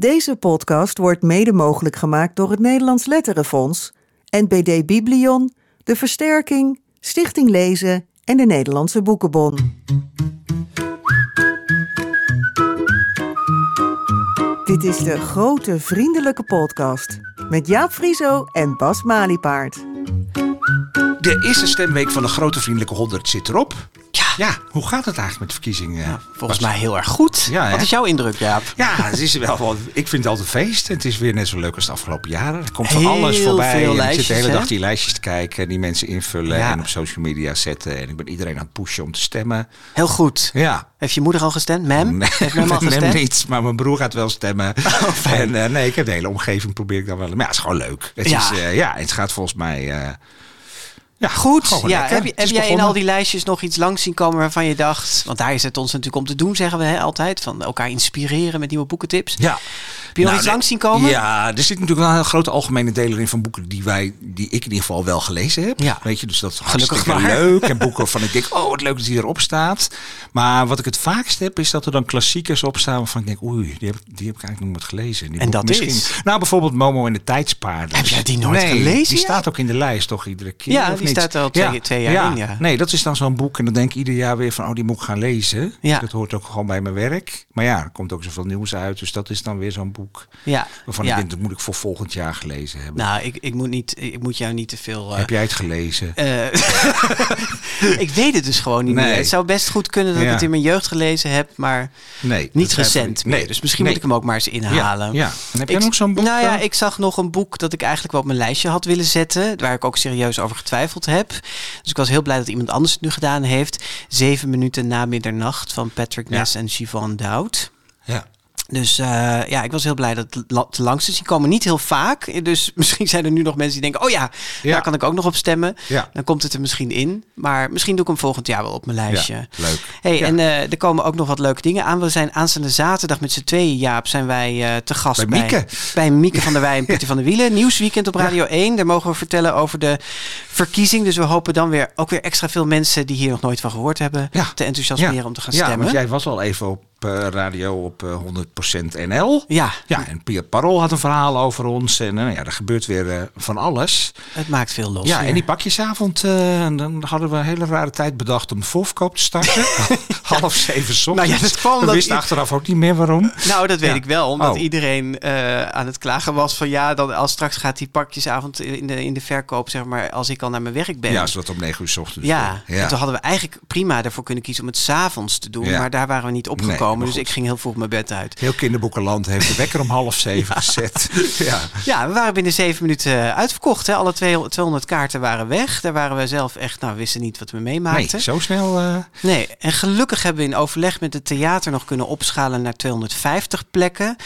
Deze podcast wordt mede mogelijk gemaakt door het Nederlands Letterenfonds, NBD Biblion, De Versterking, Stichting Lezen en de Nederlandse Boekenbon. Dit is de Grote Vriendelijke Podcast met Jaap Frieso en Bas Maliepaard. De eerste stemweek van de Grote Vriendelijke 100 zit erop. Ja. Ja, hoe gaat het eigenlijk met de verkiezingen? Volgens mij heel erg goed. Ja? Wat is jouw indruk, Jaap? Ja, het is wel, ik vind het altijd een feest. Het is weer net zo leuk als de afgelopen jaren. Er komt van Heel alles voorbij. en ik zit de hele hè? dag die lijstjes te kijken. Die mensen invullen Ja. en op social media zetten. En ik ben iedereen aan het pushen om te stemmen. Heel goed. Ja. Heeft je moeder al gestemd? Mem? Nee, Heeft Mem al Mem gestemd? niet, maar mijn broer gaat wel stemmen. fijn. en eh, nee, ik heb de hele omgeving probeer ik dan wel. Maar ja, het is gewoon leuk. Het Ja. is, eh, ja, het gaat volgens mij. eh, ja, Goed. Ja, heb, je, heb jij in al die lijstjes nog iets langs zien komen waarvan je dacht... Want daar is het ons natuurlijk om te doen, zeggen we hè, altijd. Van elkaar inspireren met nieuwe boekentips. Ja. Heb je nog Nou, iets langs zien komen? Ja, er zit natuurlijk wel een hele grote algemene deler in van boeken die wij, die ik in ieder geval wel gelezen heb. Ja. Weet je, dus dat is Gelukkig hartstikke maar. leuk. En boeken waarvan ik denk, oh wat leuk dat die erop staat. Maar wat ik het vaakst heb, is dat er dan klassiekers op staan waarvan ik denk, oei, die heb, ik- die heb ik eigenlijk nog nooit gelezen. Die En dat is? Nou, bijvoorbeeld Momo en de Tijdspaarders. Heb jij die nooit nee, gelezen, Die ja? staat ook in de lijst toch iedere keer? Ja, niet? staat al twee- twee jaar in, ja. Nee, dat is dan zo'n boek en dan denk ik ieder jaar weer van, oh die moet ik gaan lezen. Ja. Dat hoort ook gewoon bij mijn werk. Maar ja, er komt ook zoveel nieuws uit, dus dat is dan weer zo'n boek. Ja. Waarvan ja. ik denk, dat moet ik voor volgend jaar gelezen hebben. Nou, ik, ik, moet niet, ik moet jou niet te veel... eh, Heb jij het gelezen? Eh, ik weet het dus gewoon niet Nee. meer. Het zou best goed kunnen dat ik het in mijn jeugd gelezen heb, maar nee. niet dat recent meer. Nee. Dus misschien Nee. moet ik hem ook maar eens inhalen. Ja. En heb jij nog zo'n boek? Nou ja, ik zag nog een boek dat ik eigenlijk wel op mijn lijstje had willen zetten. Waar ik ook serieus over getwijfeld heb. Dus ik was heel blij dat iemand anders het nu gedaan heeft. Zeven minuten na middernacht van Patrick Ja. Ness en Siobhan Dowd. Ja. Dus eh, ja, ik was heel blij dat het langs is. Die komen niet heel vaak. Dus misschien zijn er nu nog mensen die denken... oh ja, Ja. daar kan ik ook nog op stemmen. Ja. Dan komt het er misschien in. Maar misschien doe ik hem volgend jaar wel op mijn lijstje. Ja, leuk. Hey, Ja. En eh, er komen ook nog wat leuke dingen aan. We zijn aanstaande zaterdag met z'n tweeën, Jaap, zijn wij eh, te gast Bij Mieke. bij Mieke van der Wij en Pieter van der Wielen. Nieuwsweekend op Radio 1. Daar mogen we vertellen over de verkiezing. Dus we hopen dan weer ook weer extra veel mensen die hier nog nooit van gehoord hebben, Ja. te enthousiasmeren om te gaan ja, stemmen. want jij was al even op radio op eh, 100% NL. Ja, Ja, en Pia Parol had een verhaal over ons. En eh, nou ja, er gebeurt weer eh, van alles. het maakt veel los. Ja, en die pakjesavond, eh, dan hadden we een hele rare tijd bedacht om de voorverkoop te starten. Half zeven 's Nou ja, ochtends. dat kwam We wisten achteraf ook niet meer waarom. Nou, dat weet Ja. ik wel. Omdat Oh. iedereen eh, aan het klagen was van ja, dan, als straks gaat die pakjesavond in de, in de verkoop, zeg maar, als ik al naar mijn werk ben. Ja, zodat om negen uur 's ochtends. Ja, en toen hadden we eigenlijk prima ervoor kunnen kiezen om het s'avonds te doen. Ja. Maar daar waren we niet Nee, dus ik ging heel vroeg mijn bed uit. Heel kinderboekenland heeft de wekker om half zeven gezet. Ja. Ja, we waren binnen zeven minuten uitverkocht. Hè. Alle 200 200 kaarten waren weg. Daar waren we zelf echt, nou, we wisten niet wat we meemaakten. Nee, zo snel. eh, Nee, en gelukkig hebben we in overleg met het theater nog kunnen opschalen naar 250 plekken.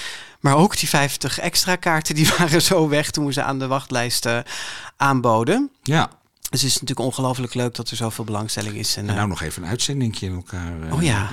Maar ook die 50 extra kaarten die waren zo weg toen we ze aan de wachtlijst eh, aanboden. ja. Dus het is natuurlijk ongelooflijk leuk dat er zoveel belangstelling is. En, En eh, nou nog even een uitzendingje in elkaar. eh. oh ja,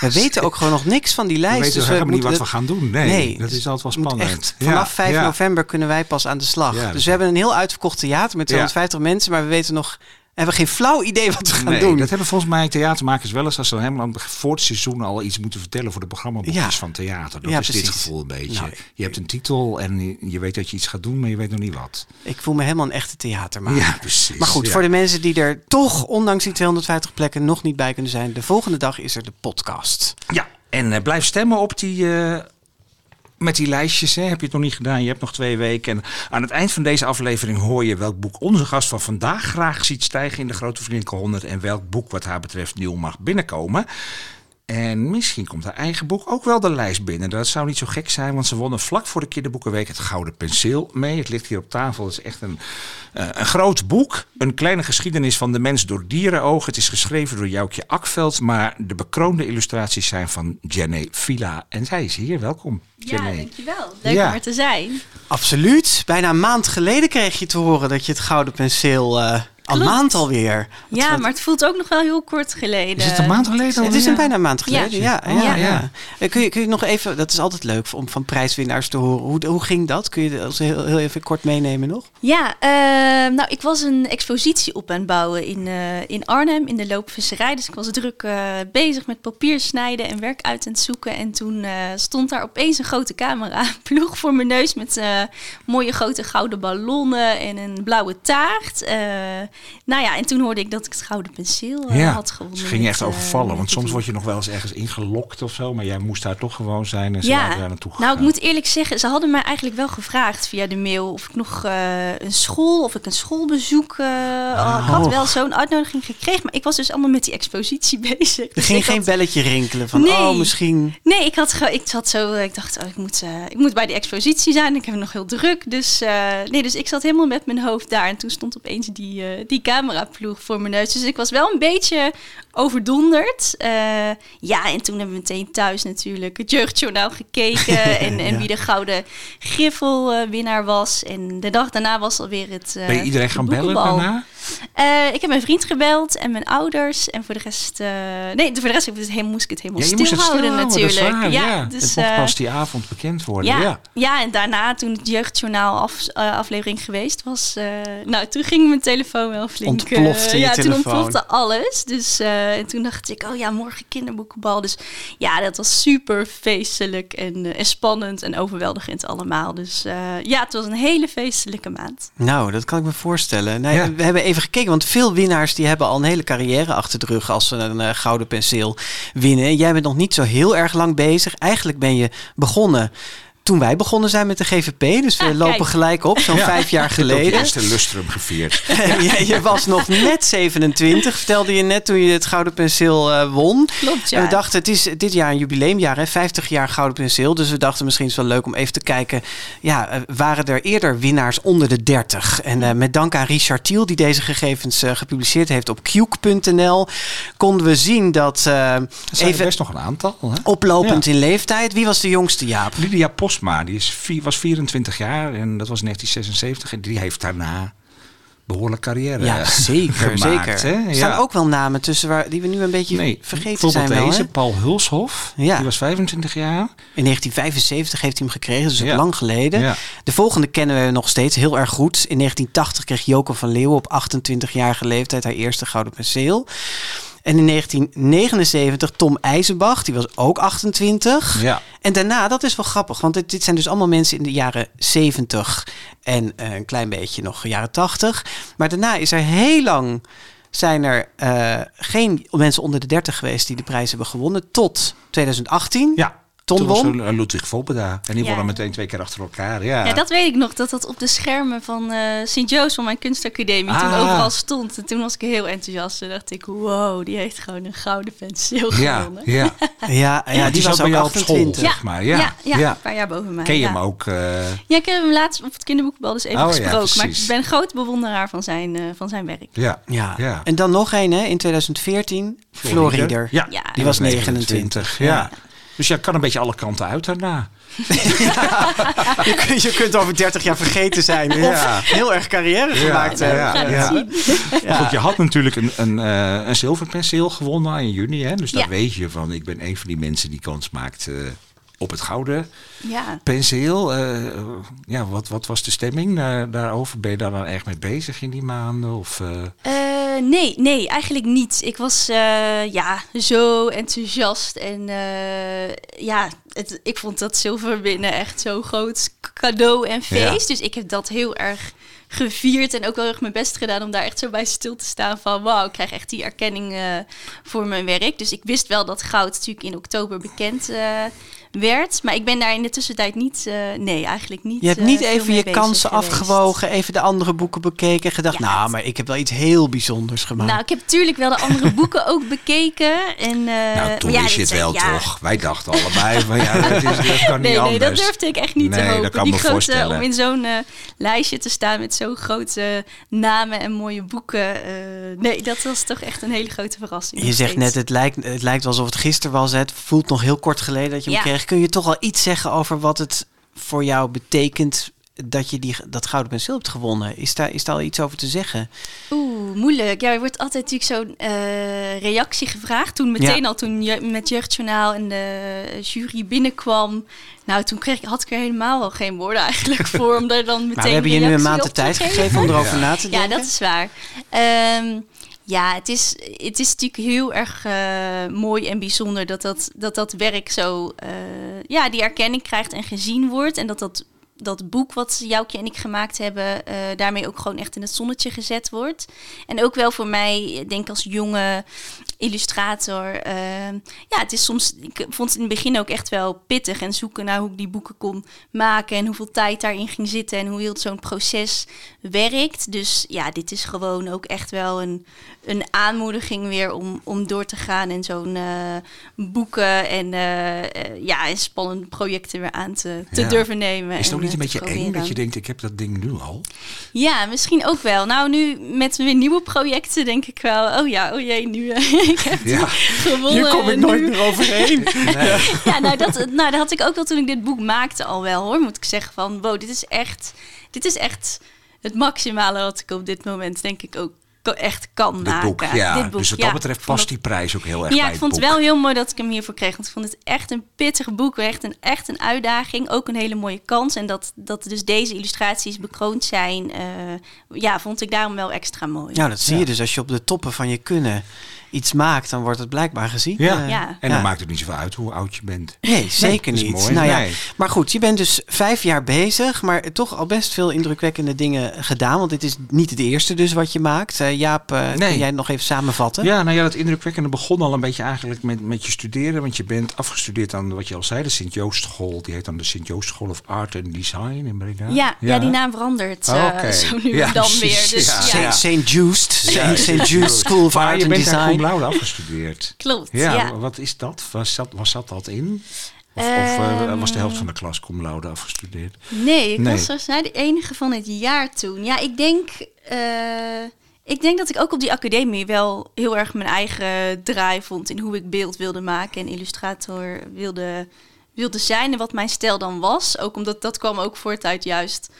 we weten ook gewoon nog niks van die We lijst. weten dus helemaal niet wat we gaan doen. Nee, Nee, dat is altijd wel spannend. Echt, vanaf 5 ja. november kunnen wij pas aan de slag. Dus dus we hebben een heel uitverkocht theater met 250 mensen, maar we weten nog, hebben geen flauw idee wat we gaan Nee, doen. dat hebben volgens mij theatermakers wel eens als ze helemaal voor het seizoen al iets moeten vertellen voor de programmaboekjes Ja. van theater. Dat Ja, is dit gevoel een beetje. Nou, je hebt een titel en je- weet dat je iets gaat doen, maar je weet nog niet wat. Ik voel me helemaal een echte theatermaker. Ja, precies. Maar goed, Ja. voor de mensen die er toch, ondanks die 250 plekken, nog niet bij kunnen zijn, de volgende dag is er de podcast. Ja, en eh, blijf stemmen op die. eh, met die lijstjes, hè. heb je het nog niet gedaan? Je hebt nog twee weken. En aan het eind van deze aflevering hoor je welk boek onze gast van vandaag graag ziet stijgen in de Grote Vriendelijke 100. En welk boek wat haar betreft nieuw mag binnenkomen. En misschien komt haar eigen boek ook wel de lijst binnen. Dat zou niet zo gek zijn, want ze wonnen vlak voor de Kinderboekenweek het Gouden Penseel mee. Het ligt hier op tafel. Het is echt een, eh, een groot boek. Een kleine geschiedenis van de mens door dierenogen. Het is geschreven door Joukje Akveld, maar de bekroonde illustraties zijn van Jenny Villa. En zij is hier. Welkom, Ja, Jenny. dankjewel. Leuk Ja. om er te zijn. Absoluut. Bijna een maand geleden kreeg je te horen dat je het Gouden Penseel Een maand alweer. Wat- Ja, wat- maar het voelt ook nog wel heel kort geleden. Is het een maand geleden Het is een bijna een maand geleden. Ja, ja, ja. ja. Eh, Kun, je, kun je nog even, dat is altijd leuk om van prijswinnaars te horen. Hoe, hoe ging dat? Kun je dat heel, heel even kort meenemen nog? Ja, eh, nou, ik was een expositie op aan het bouwen in, eh, in Arnhem in de loopvisserij. Dus ik was druk eh, bezig met papier snijden en werk uit aan het zoeken. En toen eh, stond daar opeens een grote camera ploeg voor mijn neus met eh, mooie grote gouden ballonnen en een blauwe taart. Nou ja, en toen hoorde ik dat ik het gouden penseel eh, Ja, had gewonnen. ze ging echt eh, overvallen. Want soms word je nog wel eens ergens ingelokt of zo. Maar jij moest daar toch gewoon zijn en ze Ja, waren daar naartoe nou ik moet eerlijk zeggen, ze hadden mij eigenlijk wel gevraagd via de mail of ik nog eh, een school, of ik een schoolbezoek. eh, Ah. ik had wel zo'n uitnodiging gekregen, maar ik was dus allemaal met die expositie bezig. Er Dus ging geen had- belletje rinkelen van, Nee. oh misschien... Nee, ik had gewoon, ik zat zo, ik dacht, oh, ik moet, ik moet bij die expositie zijn. Ik heb het nog heel druk, dus eh, nee, dus ik zat helemaal met mijn hoofd daar en toen stond opeens die, eh, die cameraploeg voor mijn neus. Dus ik was wel een beetje overdonderd. Eh, ja, en toen hebben we meteen thuis natuurlijk het jeugdjournaal gekeken en, en Ja. wie de gouden griffelwinnaar was. En de dag daarna was alweer het. eh, Ben je iedereen de gaan bellen daarna? Eh, ik heb mijn vriend gebeld en mijn ouders. En voor de rest... nee, voor de rest het helemaal, moest ik het helemaal Ja, moest het is natuurlijk. waar, ja, ja. dus, het pas die avond bekend worden. ja, Ja. ja. en daarna toen het jeugdjournaal af, aflevering geweest was... nou, toen ging mijn telefoon wel flink... Ontplofte ja, toen ontplofte alles. Dus eh, en toen dacht ik, oh ja, morgen kinderboekenbal. Dus ja, dat was super feestelijk en, eh, en spannend en overweldigend allemaal. Dus eh, ja, het was een hele feestelijke maand. Nou, dat kan ik me voorstellen. Ja. We hebben even gekeken, want veel winnaars die hebben al een hele carrière achter de rug als ze een gouden penseel winnen. Jij bent nog niet zo heel erg lang bezig. Eigenlijk ben je begonnen toen wij begonnen zijn met de GVP. Dus we Ah, lopen kijk. gelijk op, zo'n Ja. vijf jaar Ook je geleden. eerste lustrum gevierd. je, je was nog net 27, vertelde je net toen je het Gouden Penseel eh, won. Klopt, ja. En we dachten, het is dit jaar een jubileumjaar, hè? 50 jaar Gouden Penseel. Dus we dachten misschien is het wel leuk om even te kijken. Ja, eh, waren er eerder winnaars onder de 30? En eh, met dank aan Richard Thiel, die deze gegevens eh, gepubliceerd heeft op Quk.nl, konden we zien dat eh, Er zijn er even best nog een aantal. Hè? oplopend in leeftijd. Wie was de jongste, Jaap? Lydia Postma, die is, was 24 jaar en dat was in 1976. En die heeft daarna behoorlijk carrière Ja, zeker, gemaakt. zeker. Hè? Er staan Ja. ook wel namen tussen waar, die we nu een beetje Nee, vergeten zijn. Wel, deze, hè? Paul Hulshof. Ja. Die was 25 jaar. In 1975 heeft hij hem gekregen, dus Ja. lang geleden. De volgende kennen we nog steeds heel erg goed. In 1980 kreeg Joko van Leeuwen op 28-jarige leeftijd haar eerste gouden penseel. En in 1979 Tom IJzenbach, die was ook 28. Ja. En daarna, dat is wel grappig, want dit, dit zijn dus allemaal mensen in de jaren 70 en eh, een klein beetje nog jaren 80. Maar daarna is er heel lang zijn er eh, geen mensen onder de 30 geweest die de prijs hebben gewonnen tot 2018. Ja. Ton Toen was won. eh, Ludwig Volpeda. En die Ja. won meteen twee keer achter elkaar. Ja, Ja, dat weet ik nog, dat dat op de schermen van eh Sint-Joost van mijn kunstacademie toen Ah. overal stond. En toen was ik heel enthousiast. Toen dacht ik, wow, die heeft gewoon een gouden penseel ja, gewonnen. ja. Ja, ja, die, was zat bij ook jou op school. 28. zeg maar. Ja, ja, ja, ja. een paar jaar boven mij. Ken je ja. hem ook? eh, Ja, ik heb hem laatst op het kinderboekbal dus even Oh, ja, gesproken. maar ik ben een groot bewonderaar van zijn, eh, van zijn werk. ja. Ja. Ja. en dan nog een hè, in 2014, Florider. Ja, Ja. Die was 29. Ja. Dus jij kan een beetje alle kanten uit daarna. Je, kunt, je kunt over 30 jaar vergeten zijn. Ja. Of heel erg carrière gemaakt ja, hebben. ja. Goed, je had natuurlijk een, een, eh, een zilverpenseel gewonnen in juni. Hè? Dus dan Ja. weet je van, ik ben een van die mensen die kans maakt eh, op het gouden Ja. penseel. Eh, ja, wat, wat was de stemming daar, daarover? Ben je daar dan echt mee bezig in die maanden? Of, eh, Eh, nee, nee, eigenlijk niet. Ik was eh, ja, zo enthousiast. En eh, ja, het, ik vond dat zilver winnen echt zo'n groot cadeau en feest. Dus ik heb dat heel erg gevierd en ook wel erg mijn best gedaan om daar echt zo bij stil te staan van wauw, ik krijg echt die erkenning eh, voor mijn werk. Dus ik wist wel dat goud natuurlijk in oktober bekend eh, werd. Maar ik ben daar in de tussentijd niet, eh, nee, eigenlijk niet Je hebt niet even je kansen geweest. afgewogen, even de andere boeken bekeken en gedacht, Ja, nou, het- maar ik heb wel iets heel bijzonders gemaakt. Nou, ik heb natuurlijk wel de andere boeken ook bekeken. En, eh, nou, toen ja, is het wel ja. toch. Wij dachten allebei van, ja, dat, is, dat kan Nee, niet nee, dat anders. durfde ik echt niet Nee, te dat hopen. kan Die me grote, voorstellen. om in zo'n lijstje te staan met zo'n grote namen en mooie boeken. eh, nee, dat was toch echt een hele grote verrassing. Je zegt net, het lijkt, het lijkt wel alsof het gisteren was. Het voelt nog heel kort geleden dat je hem Ja. kreeg. Kun je toch al iets zeggen over wat het voor jou betekent dat je die, dat gouden penseel hebt gewonnen? Is daar, is daar al iets over te zeggen? Oeh, moeilijk. Ja, er wordt altijd natuurlijk zo'n eh, reactie gevraagd. Toen meteen Ja. al, toen je met Jeugdjournaal en de jury binnenkwam. Nou, toen kreeg, had ik er helemaal al geen woorden eigenlijk voor. Om daar dan meteen Maar we hebben je nu een maand de tijd geven. gegeven om erover Ja. na te Ja, denken. dat is waar. Ehm, ja, het is, het is natuurlijk heel erg eh, mooi en bijzonder dat dat, dat, dat werk zo eh, ja, die erkenning krijgt en gezien wordt. En dat dat, dat boek wat Joukje en ik gemaakt hebben, eh, daarmee ook gewoon echt in het zonnetje gezet wordt. En ook wel voor mij, ik denk als jonge illustrator. ehm, ja, het is soms, ik vond het in het begin ook echt wel pittig en zoeken naar hoe ik die boeken kon maken en hoeveel tijd daarin ging zitten en hoe heel zo'n proces werkt. Dus ja, dit is gewoon ook echt wel een, een aanmoediging weer om, om door te gaan en zo'n eh, boeken en eh, eh, ja, en spannende projecten weer aan te, te Ja. durven nemen. Is het en, ook niet een eh, te beetje eng dat je denkt, ik heb dat ding nu al? Ja, misschien ook wel. Nou, nu met weer nieuwe projecten denk ik wel, oh ja, oh jee, nu eh, ik heb Ja. gewonnen. Hier kom ik nooit meer overheen. ja, nou dat, nou, dat had ik ook wel toen ik dit boek maakte al wel, hoor. Moet ik zeggen van, wow, dit is echt, dit is echt het maximale wat ik op dit moment denk ik ook echt kan Dit maken. boek, ja. Dit boek, dus wat ja. dat betreft past die prijs ook heel erg ja, bij ik vond het boek. wel heel mooi dat ik hem hiervoor kreeg. Want ik vond het echt een pittig boek. Echt een, echt een uitdaging. Ook een hele mooie kans. En dat, dat dus deze illustraties bekroond zijn, eh, ja, vond ik daarom wel extra mooi. Nou, dat zie je dus. Als je op de toppen van je kunnen iets maakt, dan wordt het blijkbaar gezien. Ja. Eh, Ja. En dan Ja. maakt het niet zoveel uit hoe oud je bent. Nee, zeker niet. mooi. Nou ja. Maar goed, je bent dus vijf jaar bezig, maar toch al best veel indrukwekkende dingen gedaan. Want dit is niet het eerste dus wat je maakt. Eh, Jaap, eh, Nee. kun jij het nog even samenvatten? Ja, nou ja, dat indrukwekkende begon al een beetje eigenlijk met, met je studeren. Want je bent afgestudeerd aan wat je al zei, de Sint-Joost-school. Die heet dan de Sint-Joost-school of Art and Design in Breda. Ja, ja. die naam verandert Oké. zo nu Ja, en dan precies, weer. Dus ja. ja, St. St. Just, Ja, St. St. Just School of Art and Design. Afgestudeerd. klopt. Ja, Ja, wat is dat? Was dat, was dat dat in? Of, of eh, Ehm. was de helft van de klas cum laude afgestudeerd? Nee, ik Nee. was volgens mij de enige van het jaar toen. Ja, ik denk, eh, ik denk dat ik ook op die academie wel heel erg mijn eigen draai vond in hoe ik beeld wilde maken en illustrator wilde, wilde zijn en wat mijn stijl dan was. Ook omdat dat kwam ook voort uit juist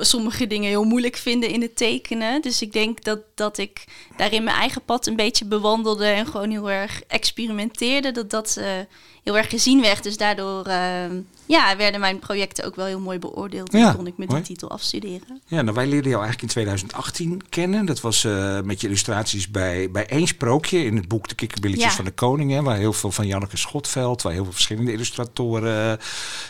sommige dingen heel moeilijk vinden in het tekenen. Dus ik denk dat, dat ik daarin mijn eigen pad een beetje bewandelde en gewoon heel erg experimenteerde. Dat dat eh, heel erg gezien werd. Dus daardoor eh, ja, werden mijn projecten ook wel heel mooi beoordeeld. En Ja, kon ik met mooi. die titel afstuderen. Ja, nou, wij leerden jou eigenlijk in 2018 kennen. Dat was eh, met je illustraties bij, bij één sprookje in het boek De Kikkerbilletjes Ja. van de Koning. Hè, waar heel veel van Janneke Schotveld, waar heel veel verschillende illustratoren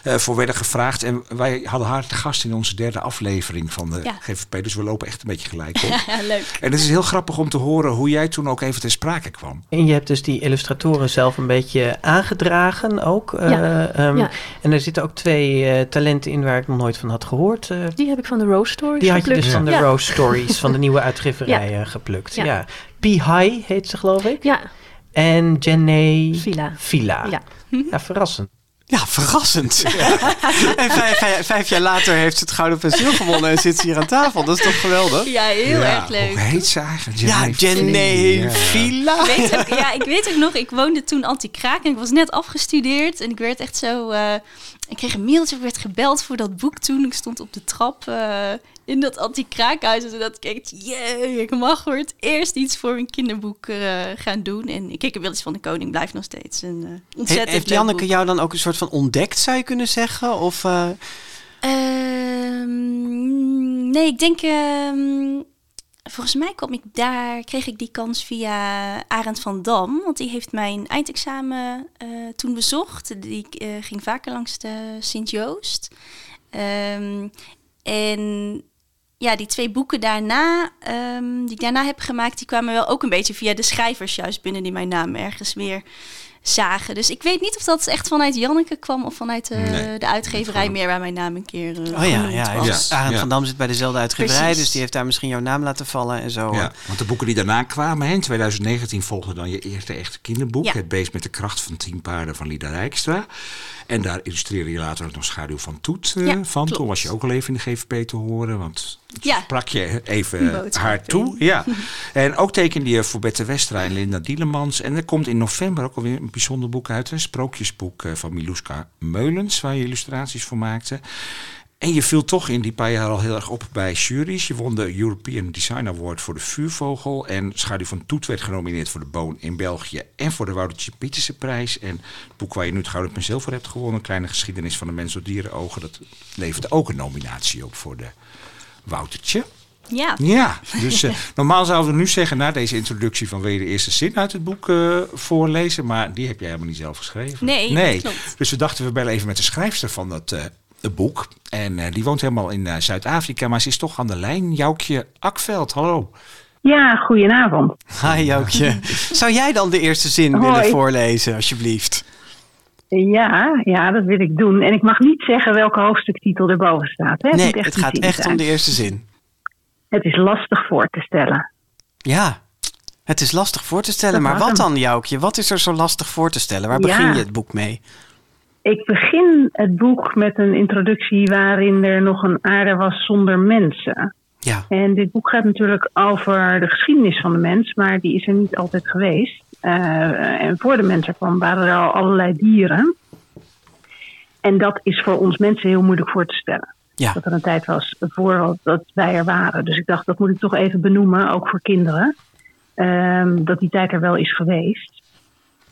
eh, voor werden gevraagd. En wij hadden haar te gast in onze derde aflevering van de Ja. GVP. Dus we lopen echt een beetje gelijk op. Ja, leuk. En het is heel grappig om te horen hoe jij toen ook even ter sprake kwam. En je hebt dus die illustratoren zelf een beetje aangedragen ook. eh, Ja, ehm, ja. En er zitten ook twee eh, talenten in waar ik nog nooit van had gehoord. eh, Die heb ik van de Rose Stories die had je dus van de ja. Rose Stories van de nieuwe uitgeverij eh, geplukt. Ja. Ja. P. High heet ze geloof ik. Ja, En Jenny Villa. Villa. Ja. Ja, verrassend. Ja, verrassend. en vijf, vijf- vijf jaar later heeft ze het Gouden Pensioen gewonnen en zit ze hier aan tafel. Dat is toch geweldig? Ja, heel Ja, erg leuk. Hoe heet ze eigenlijk? Ja, Jenny Ja. Villa. Ik weet ook, ja, ik weet ook nog, ik woonde toen anti-kraak en ik was net afgestudeerd. En ik werd echt zo... eh, ik kreeg een mailtje, ik werd gebeld voor dat boek toen. Ik stond op de trap eh, in dat anti-kraakhuis. En dat ik echt, jee, ik mag voor het eerst iets voor een kinderboek eh, gaan doen. En ik keek eens van de koning, blijft nog steeds een uh, He- ontzettend heeft Janneke jou dan ook een soort van ontdekt, zou je kunnen zeggen? Of, eh, Ehm, nee, ik denk. Volgens mij kwam ik daar, kreeg ik die kans via Arend van Dam. Want die heeft mijn eindexamen eh, toen bezocht. Die eh, ging vaker langs de Sint-Joost. Ehm, en ja, die twee boeken daarna, ehm, die ik daarna heb gemaakt, die kwamen wel ook een beetje via de schrijvers juist binnen die mijn naam ergens weer zagen. Dus ik weet niet of dat echt vanuit Janneke kwam of vanuit de, Nee, de uitgeverij meer waar mijn naam een keer eh, oh ja, genoemd ja, was. dus Ja, Arend ja. van Dam zit bij dezelfde uitgeverij, Precies. dus die heeft daar misschien jouw naam laten vallen en zo. Ja, want de boeken die daarna kwamen, hè, in 2019 volgde dan je eerste echte kinderboek. Ja. Het beest met de kracht van tien paarden van Lida Rijkstra. En daar illustreerde je later ook nog Schaduw van Toet eh, Ja, van. Toen klopt. was je ook al even in de GVP te horen, want Ja. sprak je even haar toe. Ja. En ook tekende je voor Bette Westra en Linda Dielemans. En er komt in november ook alweer een bijzonder boek uit. Een sprookjesboek eh, van Miluska Meulens, waar je illustraties voor maakte. En je viel toch in die paar jaar al heel erg op bij juries. Je won de European Design Award voor de Vuurvogel. En Schaduw van Toet werd genomineerd voor de Boon in België. En voor de Woutertje Pieterse prijs. En het boek waar je nu het Gouden Penseel voor hebt gewonnen. Kleine geschiedenis van de mens door dierenogen. Dat levert ook een nominatie op voor de Woutertje. Ja. Ja, dus uh, normaal zouden we nu zeggen na deze introductie van wil je de eerste zin uit het boek uh, voorlezen. Maar die heb jij helemaal niet zelf geschreven. Nee, nee. Klopt. Dus we dachten we bellen even met de schrijfster van dat uh, boek. En die woont helemaal in Zuid-Afrika, maar ze is toch aan de lijn. Joukje Akveld, hallo. Ja, goedenavond. Hi Joukje. Zou jij dan de eerste zin Hoi. willen voorlezen, alsjeblieft? Ja, ja, dat wil ik doen. En ik mag niet zeggen welke hoofdstuktitel erboven staat. Hè? Nee, het gaat echt zijn. om de eerste zin. Het is lastig voor te stellen. Ja, het is lastig voor te stellen. Dat Maar wat hem. dan, Joukje? Wat is er zo lastig voor te stellen? Waar Ja. begin je het boek mee? Ik begin het boek met een introductie waarin er nog een aarde was zonder mensen. Ja, En dit boek gaat natuurlijk over de geschiedenis van de mens, maar die is er niet altijd geweest. Eh, en voor de mens er kwam waren er al allerlei dieren. En dat is voor ons mensen heel moeilijk voor te stellen. ja. Dat er een tijd was voor dat wij er waren. Dus ik dacht, dat moet ik toch even benoemen, ook voor kinderen. Ehm, dat die tijd er wel is geweest.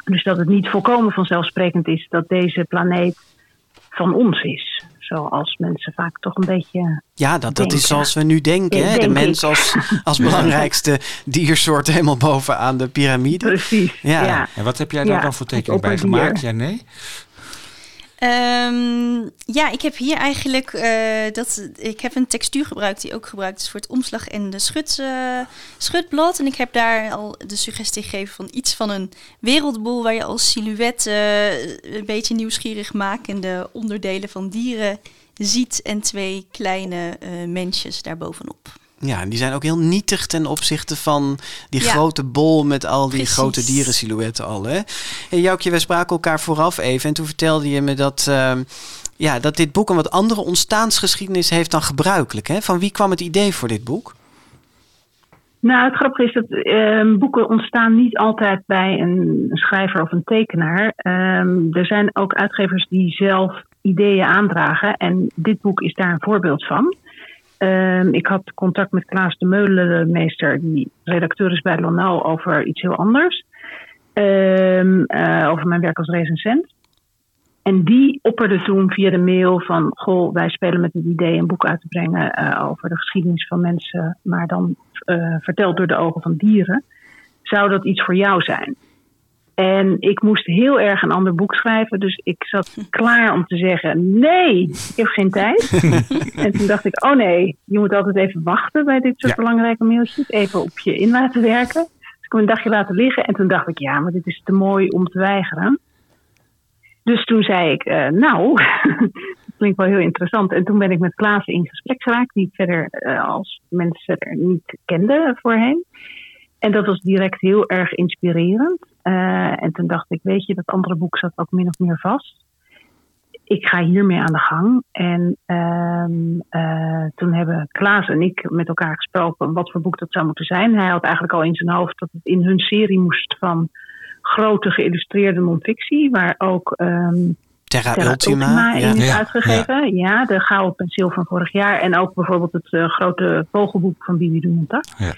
Dus dat het niet volkomen vanzelfsprekend is dat deze planeet van ons is. Zoals mensen vaak toch een beetje. Ja, dat, dat is zoals we nu denken. Ja, Hè? De mens ik. als, als belangrijkste diersoort helemaal bovenaan de piramide. Precies. Ja. Ja. En wat heb jij daar Ja, dan voor tekening bij gemaakt? Ja, nee? Ehm, ja, ik heb hier eigenlijk eh, dat, ik heb een textuur gebruikt die ook gebruikt is voor het omslag en de schut, eh, schutblad. En ik heb daar al de suggestie gegeven van iets van een wereldbol waar je als silhouet eh, een beetje nieuwsgierig makende onderdelen van dieren ziet en twee kleine mensjes daarbovenop. Ja, en die zijn ook heel nietig ten opzichte van die Ja. grote bol met al die Precies. grote dierensilhouetten al. Hè? Hey, Joukje, wij spraken elkaar vooraf even en toen vertelde je me dat, ehm, ja, dat dit boek een wat andere ontstaansgeschiedenis heeft dan gebruikelijk. Hè? Van wie kwam het idee voor dit boek? Nou, het grappige is dat ehm, boeken ontstaan niet altijd bij een schrijver of een tekenaar. Ehm, er zijn ook uitgevers die zelf ideeën aandragen. En dit boek is daar een voorbeeld van. Ehm, ik had contact met Klaas de Meulenmeester, die redacteur is bij Lonau, over iets heel anders. Ehm, eh, over mijn werk als recensent. En die opperde toen via de mail van... Goh, wij spelen met het idee een boek uit te brengen... eh, over de geschiedenis van mensen... maar dan eh, verteld door de ogen van dieren. Zou dat iets voor jou zijn? En ik moest heel erg een ander boek schrijven. Dus ik zat klaar om te zeggen... nee, ik heb geen tijd. en toen dacht ik... oh nee, je moet altijd even wachten... bij dit soort Ja. belangrijke mailtjes. Even op je in laten werken. Dus ik heb een dagje laten liggen. En toen dacht ik... ja, maar dit is te mooi om te weigeren. Dus toen zei ik, eh, nou, dat klinkt wel heel interessant. En toen ben ik met Klaas in gesprek geraakt, die ik verder eh, als mensen er niet kende voorheen. En dat was direct heel erg inspirerend. Eh, en toen dacht ik, weet je, dat andere boek zat ook min of meer vast. Ik ga hiermee aan de gang. En ehm, eh, toen hebben Klaas en ik met elkaar gesproken wat voor boek dat zou moeten zijn. Hij had eigenlijk al in zijn hoofd dat het in hun serie moest van grote geïllustreerde non-fictie, waar ook ehm Terra, Terra Ultima. Ultima ja. in is Ja, uitgegeven. Ja. de Gouden Penseel van vorig jaar. En ook bijvoorbeeld het eh, grote vogelboek van Bibi de Montag. Ja.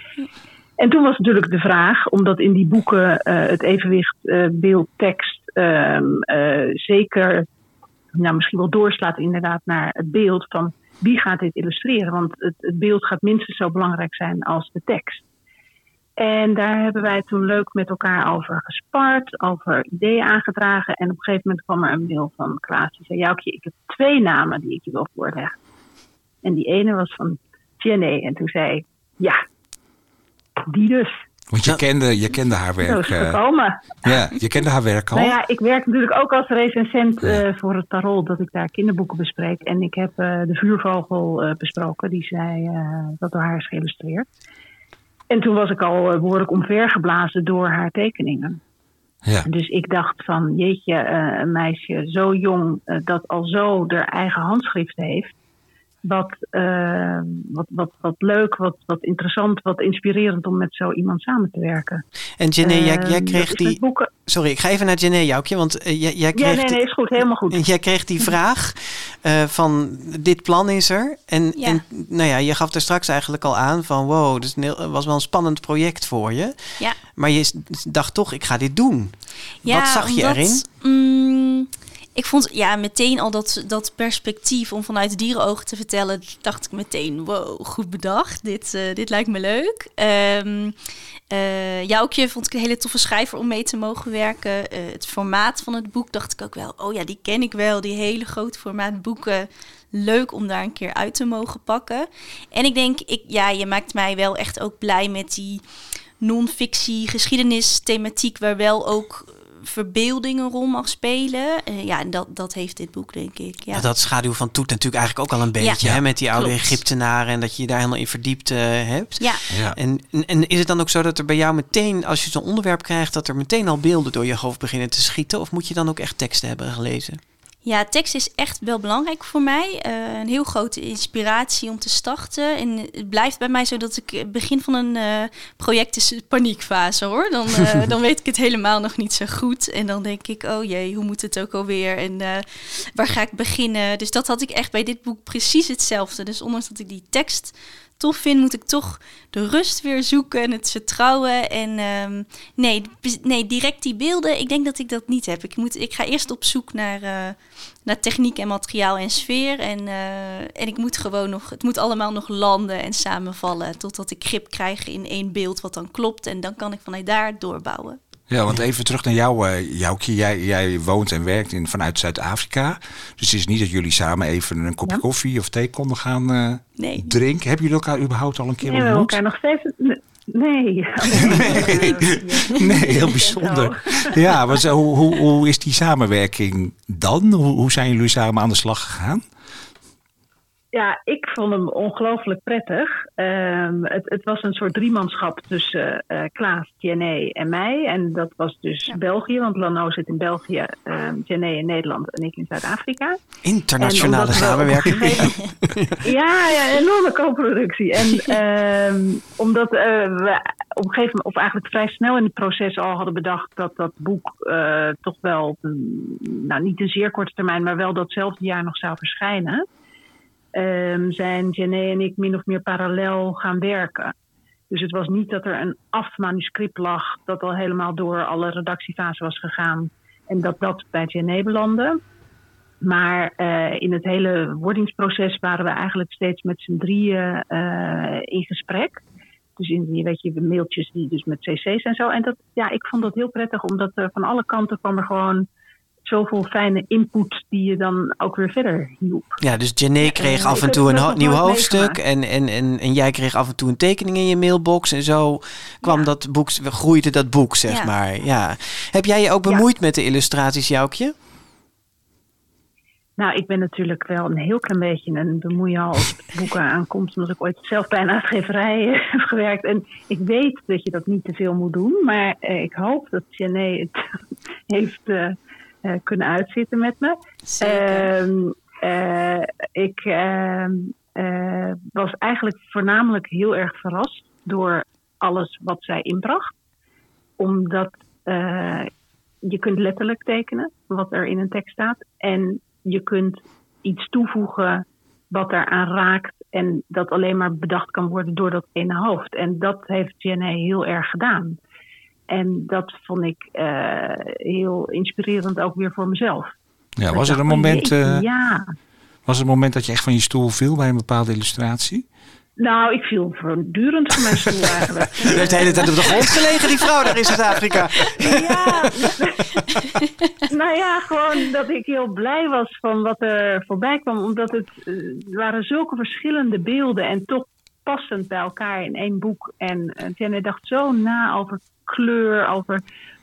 En toen was natuurlijk de vraag, omdat in die boeken eh, het evenwicht eh, beeld-tekst ehm, eh, zeker, nou misschien wel doorslaat inderdaad naar het beeld van wie gaat dit illustreren. Want het, het beeld gaat minstens zo belangrijk zijn als de tekst. En daar hebben wij toen leuk met elkaar over gespart, over ideeën aangedragen. En op een gegeven moment kwam er een mail van Klaas. Die zei, Joukje, ik heb twee namen die ik je wil voorleggen. En die ene was van Jenny. En toen zei ik, ja, die dus. Want je kende, je kende haar Zo is werk. het eh, gekomen. ja, je kende haar werk al. Nou ja, ik werk natuurlijk ook als recensent Ja. eh, voor het Parool, dat ik daar kinderboeken bespreek. En ik heb eh, de vuurvogel eh, besproken, die zij, eh, dat door haar is geïllustreerd. En toen was ik al eh, behoorlijk omvergeblazen door haar tekeningen. ja. Dus ik dacht van, jeetje, eh, een meisje zo jong, dat al zo haar eigen handschrift heeft. Wat, uh, wat, wat, wat leuk, wat, wat interessant, wat inspirerend om met zo iemand samen te werken. En Jenny, jij, jij ehm, kreeg die. Boeken... Sorry, ik ga even naar Jenny Joukje, want uh, jij, jij kreeg. Ja, nee, nee, is goed, helemaal goed. Jij kreeg die vraag uh, van: dit plan is er. En, ja. en nou ja, je gaf er straks eigenlijk al aan van: wow, dat was wel een spannend project voor je. Ja. Maar je dacht toch, ik ga dit doen. Ja, Wat zag je erin? Mm, ik vond ja, meteen al dat, dat perspectief om vanuit dierenogen te vertellen, dacht ik meteen, wow, goed bedacht. Dit, uh, dit lijkt me leuk. Um, uh, Joukje vond ik een hele toffe schrijver om mee te mogen werken. Uh, het formaat van het boek dacht ik ook wel, oh ja, die ken ik wel. Die hele grote formaat boeken. Leuk om daar een keer uit te mogen pakken. En ik denk, ik, ja, je maakt mij wel echt ook blij met die non-fictie, geschiedenisthematiek, waar wel ook verbeelding een rol mag spelen. Uh, ja, en dat, dat heeft dit boek, denk ik. Ja. dat schaduw van Toet natuurlijk eigenlijk ook al een beetje, hè, met die oude Klopt. Egyptenaren en dat je je daar helemaal in verdiept uh, hebt. Ja. ja. En, en is het dan ook zo dat er bij jou meteen, als je zo'n onderwerp krijgt, dat er meteen al beelden door je hoofd beginnen te schieten? Of moet je dan ook echt teksten hebben gelezen? Ja, tekst is echt wel belangrijk voor mij. Uh, een heel grote inspiratie om te starten. En het blijft bij mij zo dat ik begin van een uh, project is paniekfase hoor. Dan, uh, dan weet ik het helemaal nog niet zo goed. En dan denk ik, oh jee, hoe moet het ook alweer? En waar ga ik beginnen? Dus dat had ik echt bij dit boek precies hetzelfde. Dus ondanks dat ik die tekst tof vind, moet ik toch de rust weer zoeken en het vertrouwen. En um, nee, nee, direct die beelden, ik denk dat ik dat niet heb. Ik, moet, ik ga eerst op zoek naar, uh, naar techniek en materiaal en sfeer. En, uh, en ik moet gewoon nog, het moet allemaal nog landen en samenvallen. Totdat ik grip krijg in één beeld wat dan klopt. En dan kan ik vanuit daar doorbouwen. Ja, want even terug naar jou, uh, Joukje. Jij, jij woont en werkt in, vanuit Zuid-Afrika. Dus het is niet dat jullie samen even een kopje ja. koffie of thee konden gaan uh, nee. drinken. Hebben jullie elkaar überhaupt al een keer nee, ontmoet? elkaar nog steeds... Nee. nee. nee, heel bijzonder. Ja, maar zo, hoe, hoe, hoe is die samenwerking dan? Hoe, hoe zijn jullie samen aan de slag gegaan? Ja, ik vond hem ongelooflijk prettig. Um, het, het, was een soort driemanschap tussen uh, Klaas, Jenné en mij. En dat was dus ja. België, want Lano zit in België, um, in Nederland en ik in Zuid-Afrika. Internationale samenwerking. ja, ja, enorme co-productie. En um, omdat uh, we op een gegeven moment, of eigenlijk vrij snel in het proces al hadden bedacht dat dat boek uh, toch wel, nou niet een zeer korte termijn, maar wel datzelfde jaar nog zou verschijnen um, zijn Jenny en ik min of meer parallel gaan werken. Dus het was niet dat er een afmanuscript lag dat al helemaal door alle redactiefasen was gegaan en dat dat bij Jenny belandde. Maar uh, in het hele wordingsproces waren we eigenlijk steeds met z'n drieën uh, in gesprek. Dus in die, weet je, mailtjes die dus met cc's en zo. En dat, ja, ik vond dat heel prettig, omdat er van alle kanten kwam er gewoon zoveel fijne input die je dan ook weer verder hielp. Ja, dus Jenny kreeg af en toe een ho nieuw hoofdstuk en, en, en, en jij kreeg af en toe een tekening in je mailbox en zo kwam ja. dat boek, groeide dat boek, zeg ja. maar. Ja. Heb jij je ook bemoeid ja. met de illustraties, Joukje? Nou, ik ben natuurlijk wel een heel klein beetje een bemoeial als het boeken aankomt, omdat ik ooit zelf bij een uitgeverij heb gewerkt. En ik weet dat je dat niet te veel moet doen, maar uh, ik hoop dat Jenny het heeft uh, kunnen uitzitten met me. Zeker. Uh, ik uh, was eigenlijk voornamelijk heel erg verrast door alles wat zij inbracht. Omdat je kunt letterlijk tekenen wat er in een tekst staat. En je kunt iets toevoegen wat eraan raakt. En dat alleen maar bedacht kan worden door dat ene hoofd. En dat heeft Jenny heel erg gedaan. En dat vond ik uh, heel inspirerend ook weer voor mezelf. Ja, was er een moment, uh, ja. was er een moment dat je echt van je stoel viel bij een bepaalde illustratie? Nou, ik viel voortdurend van mijn stoel eigenlijk. Je heeft de hele tijd op de grond gelegen, die vrouw daar in Zuid-Afrika. Ja, nou ja, gewoon dat ik heel blij was van wat er voorbij kwam. Omdat het uh, waren zulke verschillende beelden en toch passend bij elkaar in één boek. En uh, Jenny dacht zo na over kleur, over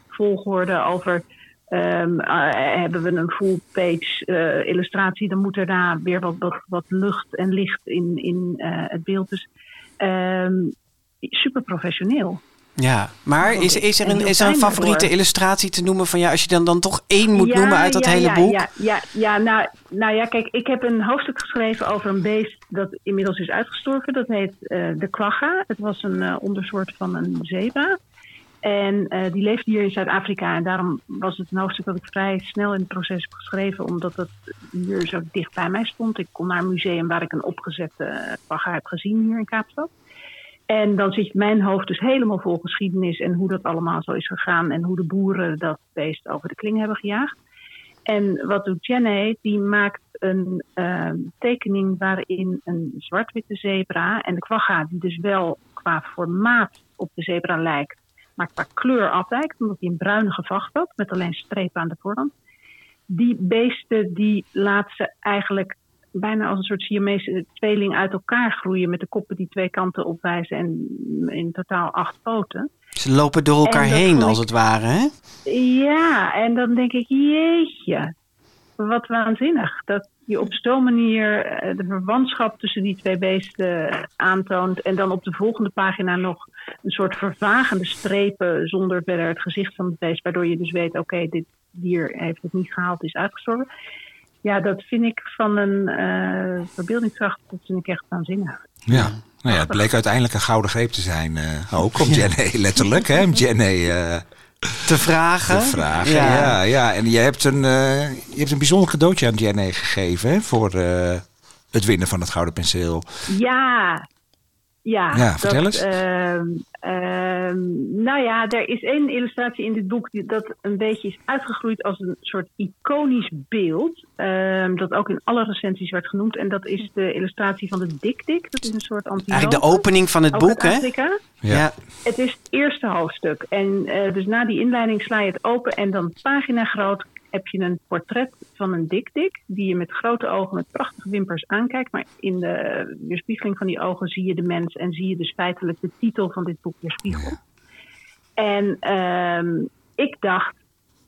volgorde, over um, uh, hebben we een full page uh, illustratie, dan moet er daar weer wat, wat, lucht en licht in, in het beeld. Dus um, super professioneel. Ja, maar is, is, er En een, is er een favoriete illustratie te noemen van ja, als je dan, dan toch één moet Ja, noemen uit dat ja, hele ja, boek? Ja, ja, ja nou, nou ja, kijk, ik heb een hoofdstuk geschreven over een beest dat inmiddels is uitgestorven. Dat heet eh, de kwagga. Het was een eh, ondersoort van een zebra. En eh, die leefde hier in Zuid-Afrika. En daarom was het een hoofdstuk dat ik vrij snel in het proces heb geschreven. Omdat het hier zo dicht bij mij stond. Ik kon naar een museum waar ik een opgezette kwagga heb gezien hier in Kaapstad. En dan zit mijn hoofd dus helemaal vol geschiedenis en hoe dat allemaal zo is gegaan en hoe de boeren dat beest over de kling hebben gejaagd. En wat doet Jenny? Die maakt een eh, tekening waarin een zwart-witte zebra en de kwagga, die dus wel qua formaat op de zebra lijkt, maar qua kleur afwijkt, omdat hij een bruine vacht had met alleen strepen aan de voorkant. Die beesten die laat ze eigenlijk bijna als een soort Siamese tweeling uit elkaar groeien met de koppen die twee kanten opwijzen en in totaal acht poten. Ze lopen door elkaar heen als het ware, hè? Ja, en dan denk ik, jeetje, wat waanzinnig. Dat je op zo'n manier eh, de verwantschap tussen die twee beesten aantoont. En dan op de volgende pagina nog een soort vervagende strepen zonder verder het gezicht van het beest. Waardoor je dus weet, oké, dit dier heeft het niet gehaald, is uitgestorven. Ja, dat vind ik van een eh verbeeldingskracht, dat vind ik echt waanzinnig. Ja. Nou ja, het bleek uiteindelijk een gouden greep te zijn. eh, ook om Jenny, letterlijk, hè? Om Jenny eh, Te vragen. te vragen. Ja. Ja, En je hebt, een, eh, je hebt een bijzonder cadeautje aan Jenny gegeven hè? voor eh, het winnen van het gouden penseel. Ja, ja. Ja, vertel eens. Ehm, nou ja, er is één illustratie in dit boek die, dat een beetje is uitgegroeid als een soort iconisch beeld. ehm, dat ook in alle recensies werd genoemd. En dat is de illustratie van de Dik Dik. Dat is een soort Eigenlijk de opening van het boek, hè? Ja. Ja. Het is het eerste hoofdstuk. En eh, dus na die inleiding sla je het open en dan pagina groot heb je een portret van een dik-dik. Die je met grote ogen met prachtige wimpers aankijkt. Maar in de weerspiegeling van die ogen zie je de mens en zie je dus feitelijk de titel van dit boek weerspiegeld. En ehm, ik dacht,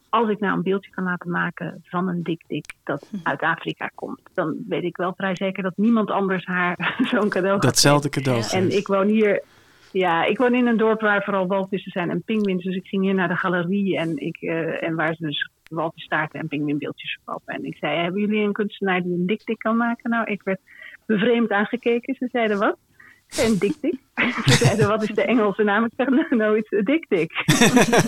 als ik nou een beeldje kan laten maken van een dik-dik dat uit Afrika komt, dan weet ik wel vrij zeker dat niemand anders haar zo'n cadeau Datzelfde cadeau. en ik woon hier, ja, ik woon in een dorp waar vooral walvissen zijn en pinguïns. Dus ik ging hier naar de galerie en, ik, eh, en waar ze dus walvisstaarten en pinguïnbeeldjes verkopen. En ik zei, hebben jullie een kunstenaar die een dik-dik kan maken? Nou, ik werd bevreemd aangekeken. Ze zeiden, wat? Ik Een dik-dik? Ze zeiden, wat is de Engelse naam? Ik zeg, no, no it's a dik-dik.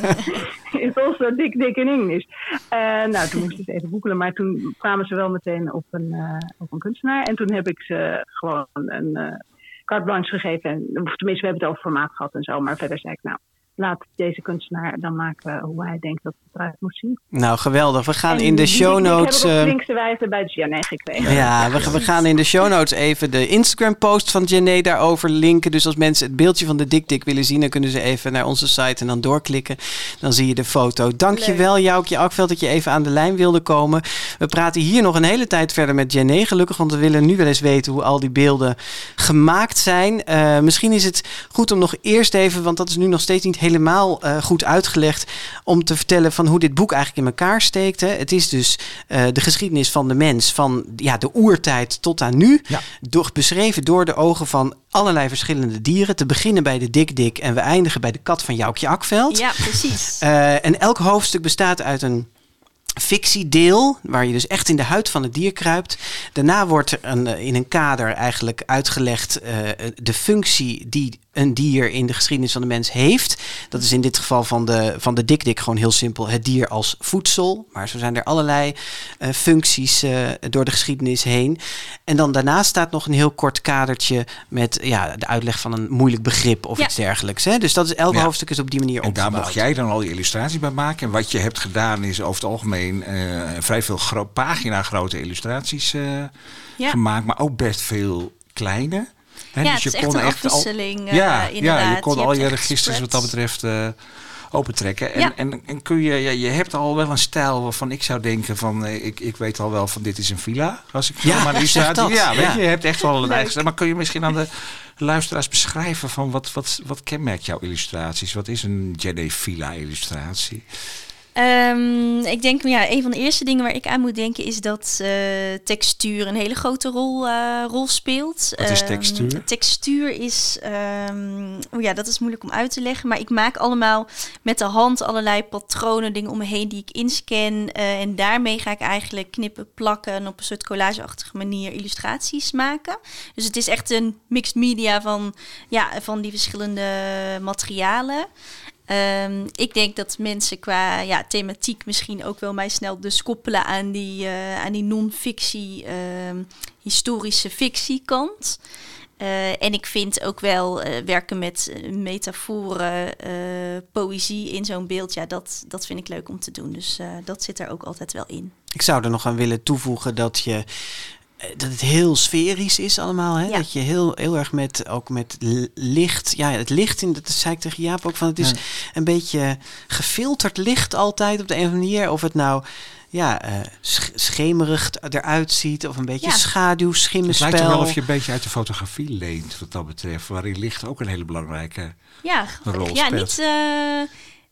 it's also dik-dik in English. Eh, nou, toen moesten ze even googelen, maar toen kwamen ze wel meteen op een, eh, op een kunstenaar. En toen heb ik ze gewoon een... carte blanche gegeven. En, of tenminste, we hebben het over formaat gehad en zo. Maar verder zei ik, nou, laat deze kunstenaar dan maken hoe hij denkt dat het eruit moet zien. Nou, geweldig. We gaan En in de show notes... heb ik op eh, linkse wijze bij Janet gekregen. Ja, we, we gaan in de show notes even de Instagram-post van Jenny daarover linken. Dus als mensen het beeldje van de dik-dik willen zien, dan kunnen ze even naar onze site en dan doorklikken. Dan zie je de foto. Dankjewel, Joukje Akveld, dat je even aan de lijn wilde komen. We praten hier nog een hele tijd verder met Jenny, gelukkig, want we willen nu wel eens weten hoe al die beelden gemaakt zijn. Eh, misschien is het goed om nog eerst even, want dat is nu nog steeds niet helemaal eh, goed uitgelegd, om te vertellen van hoe dit boek eigenlijk in elkaar steekt. Hè. Het is dus eh, de geschiedenis van de mens van ja, de oertijd tot aan nu. Ja. Door, beschreven door de ogen van allerlei verschillende dieren. Te beginnen bij de dik-dik en we eindigen bij de kat van Joukje Akveld. Ja, precies. Eh, en elk hoofdstuk bestaat uit een fictiedeel, waar je dus echt in de huid van het dier kruipt. Daarna wordt er een, in een kader eigenlijk uitgelegd eh, de functie die een dier in de geschiedenis van de mens heeft. Dat is in dit geval van de, van de dikdik gewoon heel simpel het dier als voedsel. Maar zo zijn er allerlei eh, functies eh, door de geschiedenis heen. En dan daarnaast staat nog een heel kort kadertje met ja, de uitleg van een moeilijk begrip of Ja. iets dergelijks. Hè? Dus dat is elk Ja. hoofdstuk is op die manier En daar mocht jij dan al die illustraties bij maken. En wat je hebt gedaan is over het algemeen eh, vrij veel gro- pagina grote illustraties eh, Ja. gemaakt. Maar ook best veel kleine. Ja, dus het je kon echt al, afwisseling, eh, ja, ja, je kon Je al je registers wat dat betreft eh, opentrekken. En, Ja. en, en kun je, ja, je hebt al wel een stijl waarvan ik zou denken van, eh, ik, ik weet al wel van dit is een villa. Als ik Ja, maar illustratie. dat. Ja, weet Ja. je, je hebt echt wel een eigen stijl. Maar kun je misschien aan de luisteraars beschrijven van wat, wat, wat kenmerkt jouw illustraties? Wat is een Jenny Villa illustratie? Ehm, ik denk, ja, een van de eerste dingen waar ik aan moet denken is dat uh, textuur een hele grote rol, uh, rol speelt. Wat is textuur? Um, textuur is, um, oh ja, dat is moeilijk om uit te leggen, maar ik maak allemaal met de hand allerlei patronen, dingen om me heen die ik inscan. Uh, en daarmee ga ik eigenlijk knippen, plakken en op een soort collageachtige manier illustraties maken. Dus het is echt een mixed media van, ja, van die verschillende materialen. Um, ik denk dat mensen qua ja, thematiek misschien ook wel mij snel dus koppelen aan die, uh, aan die non-fictie, uh, historische fictie kant. Uh, en ik vind ook wel uh, werken met metaforen, poëzie in zo'n beeld, ja, dat, dat vind ik leuk om te doen. Dus dat zit er ook altijd wel in. Ik zou er nog aan willen toevoegen dat je dat het heel sferisch is allemaal. Hè? Ja. Dat je heel, heel erg met, ook met licht. Ja, het licht in, dat zei ik tegen Jaap ook van. Het is Ja. een beetje gefilterd licht altijd op de een of andere manier. Of het nou ja, eh, sch- schemerig eruit ziet. Of een beetje Ja. schaduw, Het schimmenspel. lijkt toch wel of je een beetje uit de fotografie leent wat dat betreft. Waarin licht ook een hele belangrijke... Ja, rol ja speelt. niet, eh,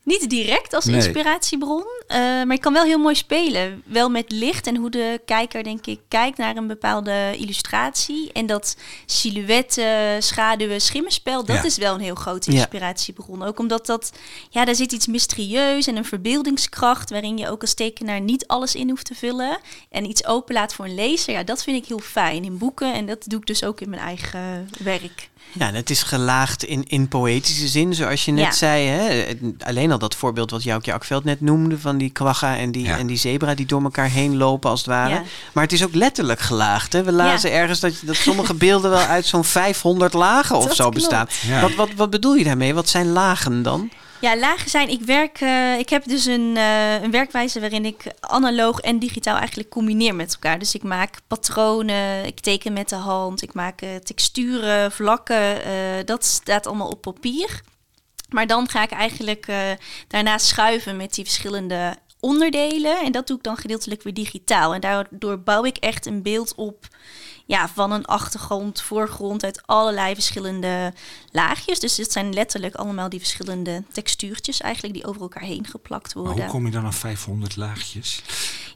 niet direct als Nee. inspiratiebron, eh, maar je kan wel heel mooi spelen. Wel met licht en hoe de kijker, denk ik, kijkt naar een bepaalde illustratie. En dat silhouetten, schaduwen, schimmenspel, dat Ja. is wel een heel grote Ja. inspiratiebron. Ook omdat dat, ja, daar zit iets mysterieus en een verbeeldingskracht waarin je ook als tekenaar niet alles in hoeft te vullen. En iets openlaat voor een lezer, ja, dat vind ik heel fijn in boeken. En dat doe ik dus ook in mijn eigen werk. Ja, en het is gelaagd in, in poëtische zin, zoals je net Ja. zei. Hè? Alleen al dat voorbeeld wat Joukje Akveld net noemde... van die kwagga en die, Ja. en die zebra die door elkaar heen lopen als het ware. Ja. Maar het is ook letterlijk gelaagd. Hè? We lazen ergens dat, je- dat sommige beelden wel uit zo'n 500 lagen of Dat zo klopt. bestaan. Ja. Wat, wat, wat bedoel je daarmee? Wat zijn lagen dan? Ja, lagen zijn. Ik werk. eh, ik heb dus een, eh, een werkwijze waarin ik analoog en digitaal eigenlijk combineer met elkaar. Dus ik maak patronen, ik teken met de hand, ik maak eh, texturen, vlakken. dat staat allemaal op papier. Maar dan ga ik eigenlijk daarna schuiven met die verschillende onderdelen. En dat doe ik dan gedeeltelijk weer digitaal. En daardoor bouw ik echt een beeld op ja, van een achtergrond, voorgrond uit allerlei verschillende laagjes. Dus het zijn letterlijk allemaal die verschillende textuurtjes eigenlijk die over elkaar heen geplakt Maar worden. hoe kom je dan aan 500 laagjes?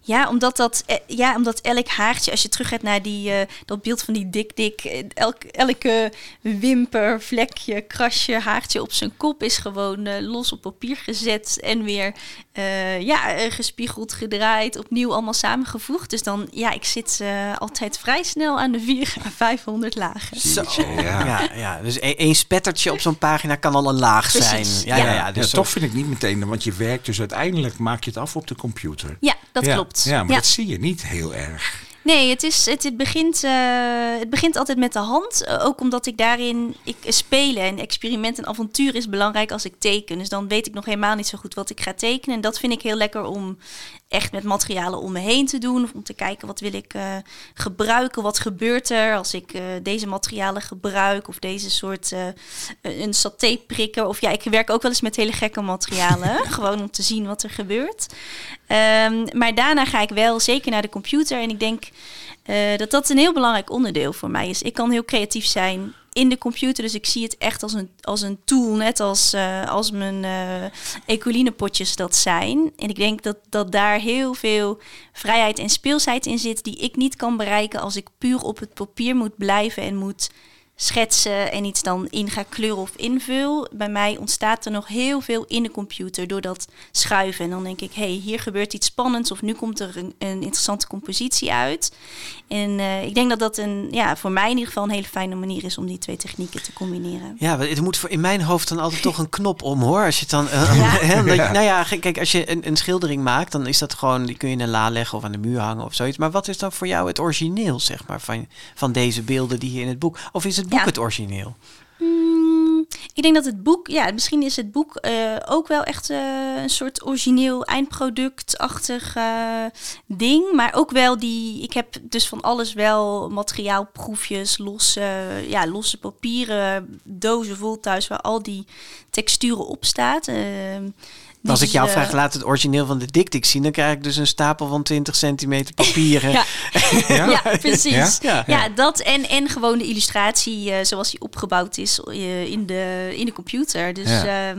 Ja, omdat dat, eh, ja, omdat elk haartje, als je terug gaat naar die, eh, dat beeld van die dik dik, eh, elk, elke wimper, vlekje, krasje, haartje op zijn kop is gewoon eh, los op papier gezet en weer eh, ja, gespiegeld, gedraaid, opnieuw allemaal samengevoegd. Dus dan, ja, ik zit eh, altijd vrij snel aan de 4 à 500 lagen. Zo. ja. Ja, ja, dus e- één spettertje op zo'n pagina kan al een laag Precies, zijn. Ja, ja, ja. ja, dus ja, zo- toch vind ik niet meteen, want je werkt dus uiteindelijk maak je het af op de computer. Ja, dat ja. Klopt. Ja, maar dat zie je niet heel erg. Nee, het, is, het, het, begint, eh, het begint altijd met de hand. Eh, ook omdat ik daarin ik, spelen en experiment en avontuur is belangrijk als ik teken. Dus dan weet ik nog helemaal niet zo goed wat ik ga tekenen. En dat vind ik heel lekker om echt met materialen om me heen te doen. Of om te kijken wat wil ik eh, gebruiken. Wat gebeurt er als ik eh, deze materialen gebruik. Of deze soort eh, een saté prikken. Of ja, ik werk ook wel eens met hele gekke materialen. gewoon om te zien wat er gebeurt. Ehm, maar daarna ga ik wel zeker naar de computer. En ik denk dat dat een heel belangrijk onderdeel voor mij is. Ik kan heel creatief zijn in de computer. Dus ik zie het echt als een, als een tool. Net als, eh, als mijn eh ecolinepotjes dat zijn. En ik denk dat, dat daar heel veel vrijheid en speelsheid in zit... die ik niet kan bereiken als ik puur op het papier moet blijven en moet schetsen en iets dan in ga kleuren of invul. Bij mij ontstaat er nog heel veel in de computer door dat schuiven. En dan denk ik, hé, hey, hier gebeurt iets spannends of nu komt er een, een interessante compositie uit. En eh, ik denk dat dat een, ja, voor mij in ieder geval een hele fijne manier is om die twee technieken te combineren. Ja, het moet voor in mijn hoofd dan altijd toch een knop om hoor. Als je het dan. eh, Ja. je- nou ja, kijk, als je een, een schildering maakt, dan is dat gewoon. Die kun je in een la leggen of aan de muur hangen of zoiets. Maar wat is dan voor jou het origineel, zeg maar, van, van deze beelden die hier in het boek? Of is het boek Ja. het origineel? Mm, ik denk dat het boek, ja, misschien is het boek eh, ook wel echt eh, een soort origineel eindproductachtig eh, ding. Maar ook wel die, ik heb dus van alles wel materiaalproefjes, losse, ja, losse papieren, dozen vol thuis waar al die texturen op staat. Ehm, Als ik jou eh, vraag, laat het origineel van de diktik zien, dan krijg ik dus een stapel van 20 centimeter papieren. Ja. Ja? Ja, precies. Ja? Ja, dat en, en gewoon de illustratie eh, zoals die opgebouwd is eh, in, de, in de computer. Dus Ja. ja.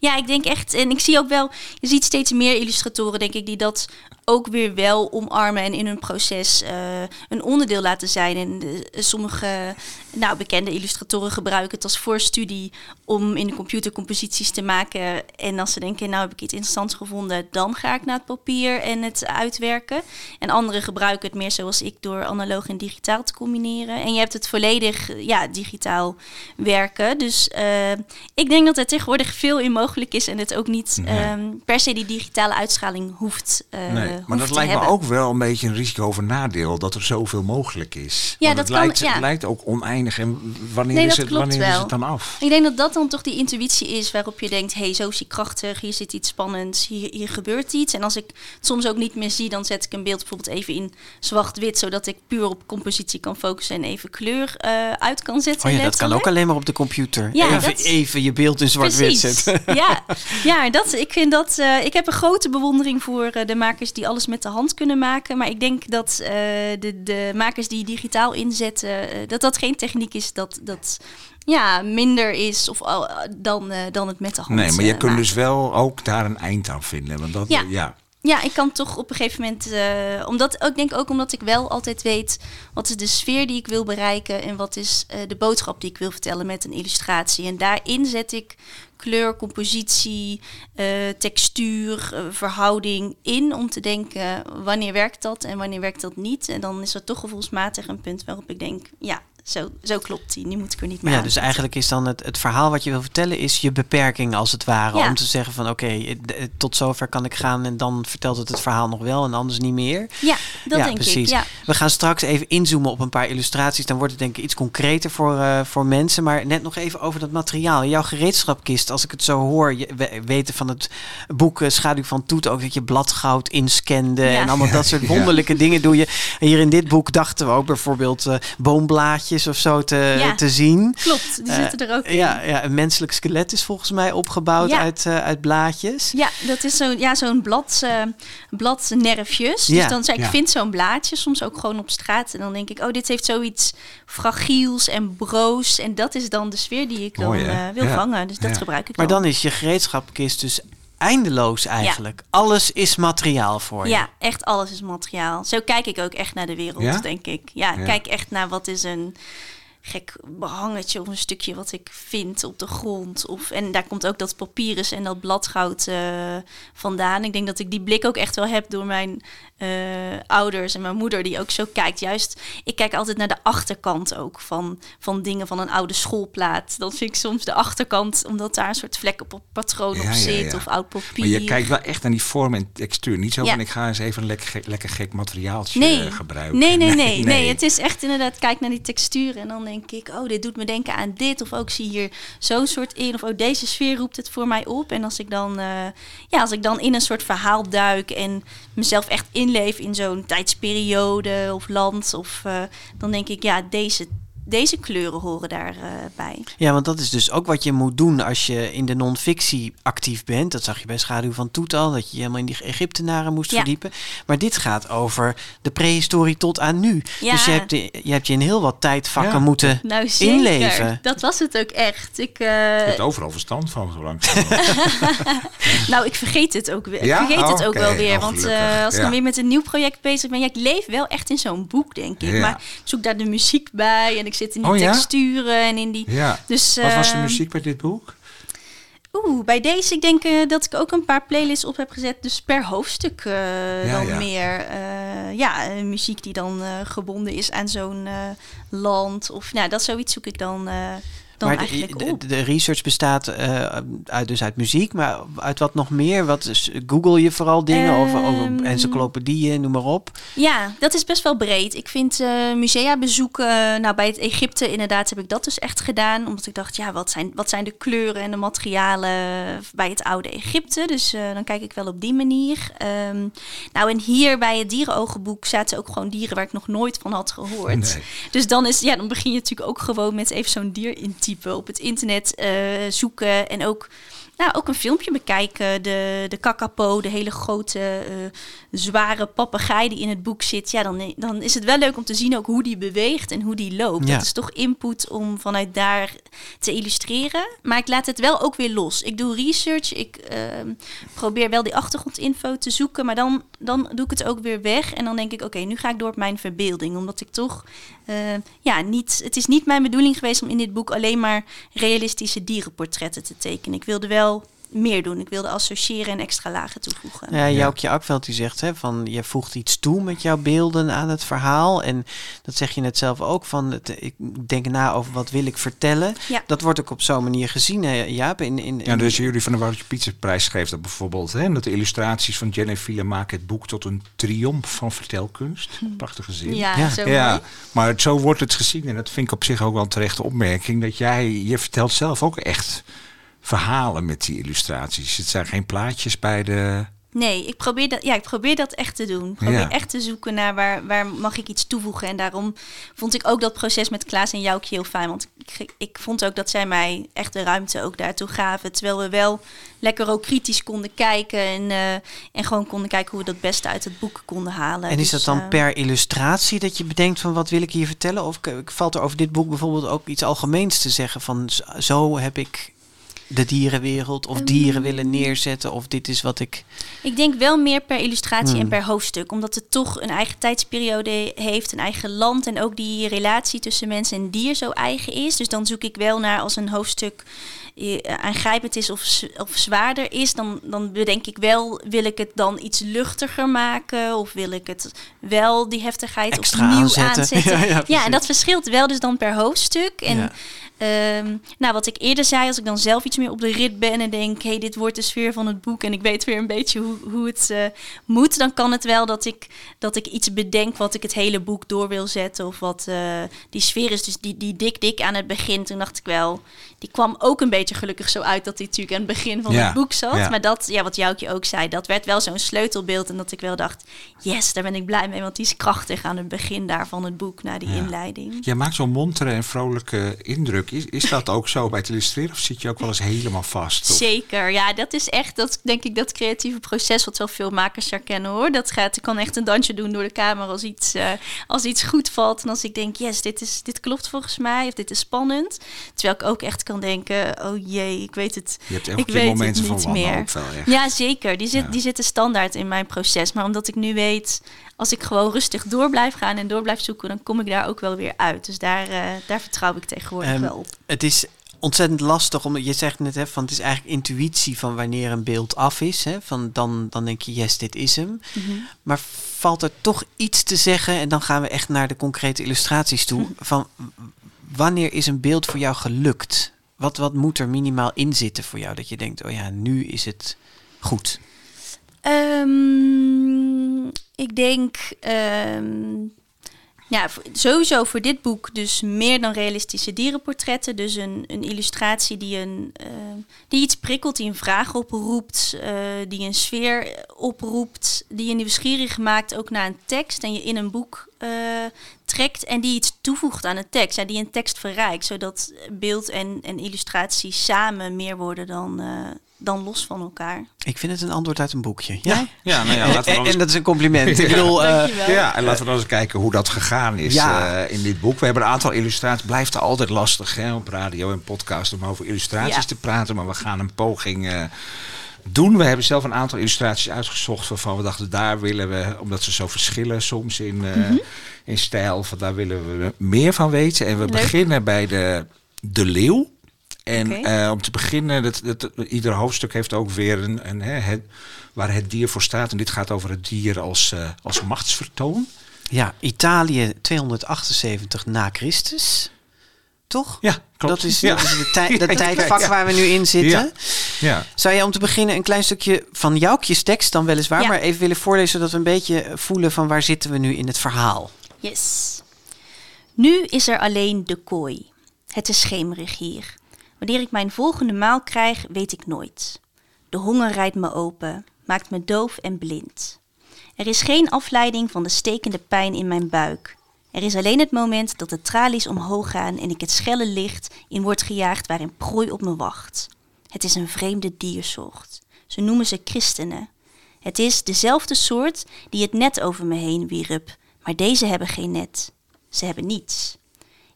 ja, ik denk echt, en ik zie ook wel, je ziet steeds meer illustratoren, denk ik, die dat ook weer wel omarmen en in hun proces eh, een onderdeel laten zijn. En de- sommige nou, bekende illustratoren gebruiken het als voorstudie om in de computer composities te maken. En als ze denken, nou heb ik iets interessants gevonden, dan ga ik naar het papier en het uitwerken. En anderen gebruiken het meer zoals ik door analoog en digitaal te combineren. En je hebt het volledig eh, ja, digitaal werken. Dus eh, ik denk dat er tegenwoordig veel in mogelijk is en het ook niet Nee. ehm, per se die digitale uitstraling hoeft, eh Nee, maar dat lijkt me ook wel een beetje een risico of een nadeel dat er zoveel mogelijk is. Ja, Want dat het, kan- lijkt, ja. het lijkt ook oneindig. En wanneer, Nee, is, het, wanneer is het dan af? Ik denk dat dat dan toch die intuïtie is waarop je denkt: hé, hey, zo is hij krachtig, hier zit iets spannends, hier, hier gebeurt iets. En als ik het soms ook niet meer zie, dan zet ik een beeld bijvoorbeeld even in zwart-wit, zodat ik puur op compositie kan focussen en even kleur eh, uit kan zetten. Oh ja, dat kan ook alleen maar op de computer. Ja, even, dat- even je beeld in zwart-wit zetten. Ja, ja dat, ik vind dat. eh, ik heb een grote bewondering voor eh, de makers die alles met de hand kunnen maken. Maar ik denk dat eh, de, de makers die digitaal inzetten, eh, dat dat geen techniek is dat. dat ja, minder is of, al- dan, eh, dan het met de hand Nee, maar je eh, kunt dus wel ook daar een eind aan vinden. Want dat, Ja. ja. Ja, ik kan toch op een gegeven moment. eh, omdat, ik denk ook omdat ik wel altijd weet. wat is de sfeer die ik wil bereiken. en wat is eh, de boodschap die ik wil vertellen met een illustratie. En daarin zet ik kleur, compositie, eh, textuur, eh, verhouding in. om te denken wanneer werkt dat en wanneer werkt dat niet. En dan is er toch gevoelsmatig een punt waarop ik denk. ja, zo, zo klopt die. Nu moet ik er niet meer Ja, aan dus eigenlijk is dan het, het verhaal wat je wil vertellen, is je beperking als het ware. Ja. Om te zeggen van oké, tot zover kan ik gaan en dan vertelt het het verhaal nog wel en anders niet meer. Ja, dat ja, denk precies. ik. Ja. We gaan straks even inzoomen op een paar illustraties. Dan wordt het denk ik iets concreter voor, eh, voor mensen. Maar net nog even over dat materiaal. Jouw gereedschapkist, als ik het zo hoor, je, we weten van het boek eh, Schaduw van Toet ook dat je bladgoud inscande Ja. en allemaal dat soort Ja. wonderlijke dingen doe je. En hier in dit boek dachten we ook bijvoorbeeld eh, boomblaadjes of zo te, Ja. te zien. Klopt, die Eh, zitten er ook in. Ja, ja, een menselijk skelet is volgens mij opgebouwd Ja. uit, eh, uit blaadjes. Ja, dat is zo'n ja, zo'n blad, eh, bladnerfjes. Ja, Dus dan zeg ik, ja. vind zo'n blaadje soms ook gewoon op straat. En dan denk ik, oh, dit heeft zoiets fragiels en broos. En dat is dan de sfeer die ik dan Mooi, wil Ja. vangen. Dus dat Ja. gebruik ik Maar wel. dan is je gereedschapkist dus eindeloos eigenlijk. Alles is materiaal voor je. Ja, echt alles is materiaal. Zo kijk ik ook echt naar de wereld, Ja? denk ik. Ja, Ja. kijk echt naar wat is een gek behangetje of een stukje wat ik vind op de grond. Of, en daar komt ook dat papyrus en dat bladgoud eh, vandaan. Ik denk dat ik die blik ook echt wel heb door mijn eh, ouders en mijn moeder die ook zo kijkt. Juist, ik kijk altijd naar de achterkant ook van, van dingen van een oude schoolplaat. Dan vind ik soms de achterkant, omdat daar een soort vlek op patroon Ja, zit ja. of oud papier. Maar je kijkt wel echt naar die vorm en textuur. Niet zo van ik ga eens even een lekker, gek- lekker gek materiaaltje nee. eh, gebruiken. Nee, nee, nee, nee, Het is echt inderdaad, kijk naar die textuur en dan denk ik, oh, dit doet me denken aan dit. Of ook zie hier zo'n soort in. Of oh, deze sfeer roept het voor mij op. En als ik dan, eh, ja, als ik dan in een soort verhaal duik en mezelf echt inleef in zo'n tijdsperiode of land. Of eh, dan denk ik, ja, deze, deze kleuren horen daarbij. bij. Ja, want dat is dus ook wat je moet doen als je in de non-fictie actief bent. Dat zag je bij Schaduw van Toet al, dat je je helemaal in die Egyptenaren moest Ja. verdiepen. Maar dit gaat over de prehistorie tot aan nu. Ja. Dus je hebt, je hebt je in heel wat tijdvakken Ja. moeten Nou, zeker. inleven. Dat was het ook echt. Ik, eh, Je hebt overal verstand van, zo langzamerhand. Nou, ik vergeet het ook, weer. Ja? ik vergeet het ook wel weer. Oh, want eh, als ik dan weer met een nieuw project bezig ben... Ja, ik leef wel echt in zo'n boek, denk ik. Ja. Maar ik zoek daar de muziek bij. En ik zit in die Oh, ja? texturen en in die... ja. Dus, Wat was de eh, muziek bij dit boek? Oeh, bij deze, ik denk eh, dat ik ook een paar playlists op heb gezet. Dus per hoofdstuk eh, Ja, dan ja. meer. eh, ja, muziek die dan gebonden is aan zo'n land. Of nou, dat zoiets zoek ik dan, dan maar de, eigenlijk de, op. de research bestaat eh, uit, dus uit muziek, maar uit wat nog meer? Wat is, Google je vooral dingen of over Ehm, encyclopedieën, noem maar op? Ja, dat is best wel breed. Ik vind eh, musea bezoeken, nou bij het Egypte inderdaad heb ik dat dus echt gedaan. Omdat ik dacht, ja, wat zijn, wat zijn de kleuren en de materialen bij het oude Egypte? Dus eh, dan kijk ik wel op die manier. Ehm, nou en hier bij het dierenogenboek zaten ook gewoon dieren waar ik nog nooit van had gehoord. Nee. Dus dan, is, ja, dan begin je natuurlijk ook gewoon met even zo'n dier op het internet eh, zoeken. En ook nou, ook een filmpje bekijken. De, de kakapo, de hele grote, eh, zware papegaai die in het boek zit. Ja, dan, dan is het wel leuk om te zien ook hoe die beweegt en hoe die loopt. Ja. Dat is toch input om vanuit daar te illustreren. Maar ik laat het wel ook weer los. Ik doe research. Ik ehm, probeer wel die achtergrondinfo te zoeken. Maar dan, dan doe ik het ook weer weg. En dan denk ik, oké, nu ga ik door op mijn verbeelding. Omdat ik toch, ja, niet... Het is niet mijn bedoeling geweest om in dit boek alleen maar realistische dierenportretten te tekenen. Ik wilde wel meer doen. Ik wilde associëren en extra lagen toevoegen. Ja, Joukje Akveld die zegt hè, van je voegt iets toe met jouw beelden aan het verhaal. En dat zeg je net zelf ook van het, ik denk na over wat wil ik vertellen. Ja. Dat wordt ook op zo'n manier gezien, hè, Jaap. In, in, Ja, dus jullie van de Woutje Pieterprijs geeft dat bijvoorbeeld. Hè, dat de illustraties van Jenny File maken het boek tot een triomf van vertelkunst. Prachtige zin. Ja, Ja. zo Ja, mooi. maar het- zo wordt het gezien. En dat vind ik op zich ook wel een terechte opmerking. Dat jij, je vertelt zelf ook echt verhalen met die illustraties. Het zijn geen plaatjes bij de... Nee, ik probeer dat, ja, ik probeer dat echt te doen. Ik probeer Ja. echt te zoeken naar waar, waar mag ik iets toevoegen. En daarom vond ik ook dat proces met Klaas en Joukje heel fijn. Want ik, ik vond ook dat zij mij echt de ruimte ook daartoe gaven. Terwijl we wel lekker ook kritisch konden kijken. En, eh, en gewoon konden kijken hoe we dat beste uit het boek konden halen. En is Dus, dat dan eh, per illustratie dat je bedenkt van wat wil ik hier vertellen? Of valt er over dit boek bijvoorbeeld ook iets algemeens te zeggen van zo heb ik de dierenwereld of dieren willen neerzetten of dit is wat ik... Ik denk wel meer per illustratie Hmm. en per hoofdstuk. Omdat het toch een eigen tijdsperiode heeft, een eigen land. En ook die relatie tussen mens en dier zo eigen is. Dus dan zoek ik wel naar als een hoofdstuk aangrijpend is of, of zwaarder is. Dan, dan bedenk ik wel, wil ik het dan iets luchtiger maken? Of wil ik het wel die heftigheid Extra opnieuw aanzetten. aanzetten? Ja, ja, ja, en dat verschilt wel dus dan per hoofdstuk. En Ja. Ehm, nou, wat ik eerder zei, als ik dan zelf iets meer op de rit ben en denk, hey, dit wordt de sfeer van het boek en ik weet weer een beetje hoe, hoe het eh, moet, dan kan het wel dat ik, dat ik iets bedenk wat ik het hele boek door wil zetten. Of wat eh, die sfeer is. Dus die, die dik dik aan het begin, toen dacht ik wel, die kwam ook een beetje gelukkig zo uit dat die natuurlijk aan het begin van Ja, het boek zat. ja. Maar dat, ja, wat Joukje ook zei, dat werd wel zo'n sleutelbeeld. En dat ik wel dacht, yes, daar ben ik blij mee, want die is krachtig aan het begin daar van het boek, naar die Ja. inleiding. Jij maakt zo'n montere en vrolijke indruk. Is, is dat ook zo bij het illustreren of zit je ook wel eens helemaal vast? Of- Zeker, ja, dat is echt, dat denk ik, dat creatieve proces wat wel veel makers herkennen hoor. Dat gaat, ik kan echt een dansje doen door de kamer als iets, eh, als iets goed valt. En als ik denk, yes, dit, is, dit klopt volgens mij, of dit is spannend. Terwijl ik ook echt kan denken, oh jee, ik weet het, Je hebt elke ik keer weet momenten het van niet meer. wanhoop wel echt. Ja, zeker. Die, zit, Ja. die zitten standaard in mijn proces. Maar omdat ik nu weet, als ik gewoon rustig door blijf gaan en door blijf zoeken, dan kom ik daar ook wel weer uit. Dus daar, eh, daar vertrouw ik tegenwoordig Ehm, wel op. Het is ontzettend lastig, omdat je zegt net hè, van het is eigenlijk intuïtie van wanneer een beeld af is. Hè, van dan, dan denk je, yes, dit is hem. Mhm. Maar valt er toch iets te zeggen, en dan gaan we echt naar de concrete illustraties toe, van w- wanneer is een beeld voor jou gelukt? Wat, wat moet er minimaal in zitten voor jou, dat je denkt, oh ja, nu is het goed. Ehm, ik denk ehm, ja, sowieso voor dit boek dus meer dan realistische dierenportretten. Dus een, een illustratie die, een, ehm, die iets prikkelt, die een vraag oproept, eh, die een sfeer oproept, die je nieuwsgierig maakt ook naar een tekst en je in een boek eh, trekt en die iets toevoegt aan een tekst. Ja, die een tekst verrijkt, zodat beeld en, en illustratie samen meer worden dan, eh, dan los van elkaar. Ik vind het een antwoord uit een boekje. Ja? Ja, nou ja, En, laten we en, dan eens- en dat is een compliment. Ik bedoel, eh, Dankjewel. Ja, en laten we dan eens kijken hoe dat gegaan is Ja. eh, in dit boek. We hebben een aantal illustraties. Blijft er altijd lastig hè, op radio en podcast om over illustraties Ja. te praten. Maar we gaan een poging eh, doen. We hebben zelf een aantal illustraties uitgezocht waarvan we dachten, daar willen we, omdat ze zo verschillen soms in, eh, Mhm. in stijl, van daar willen we meer van weten. En we Leuk. beginnen bij de, de leeuw. En eh, om te beginnen, dat, dat, ieder hoofdstuk heeft ook weer een, een hè, het, waar het dier voor staat. En dit gaat over het dier als, eh, als machtsvertoon. ja, Italië 278 na Christus. Toch? Ja, klopt. Dat is, ja. dat is de, tij- kijk, tijdvak ja. waar we nu in zitten. Ja. Ja. Zou je om te beginnen een klein stukje van Joukjes tekst dan weliswaar, Ja. maar even willen voorlezen zodat we een beetje voelen van waar zitten we nu in het verhaal. Yes. Nu is er alleen de kooi. Het is schemerig hier. Wanneer ik mijn volgende maal krijg, weet ik nooit. De honger rijdt me open, maakt me doof en blind. Er is geen afleiding van de stekende pijn in mijn buik. Er is alleen het moment dat de tralies omhoog gaan en ik het schelle licht in word gejaagd waarin prooi op me wacht. Het is een vreemde diersoort. Ze noemen ze christenen. Het is dezelfde soort die het net over me heen wierp, maar deze hebben geen net. Ze hebben niets.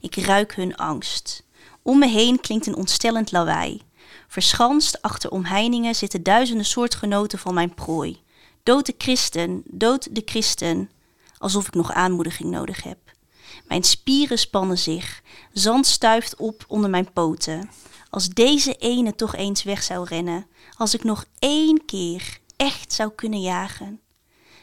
Ik ruik hun angst. Om me heen klinkt een ontstellend lawaai. Verschanst achter omheiningen zitten duizenden soortgenoten van mijn prooi. Dood de christen, dood de christen. Alsof ik nog aanmoediging nodig heb. Mijn spieren spannen zich. Zand stuift op onder mijn poten. Als deze ene toch eens weg zou rennen. Als ik nog één keer echt zou kunnen jagen.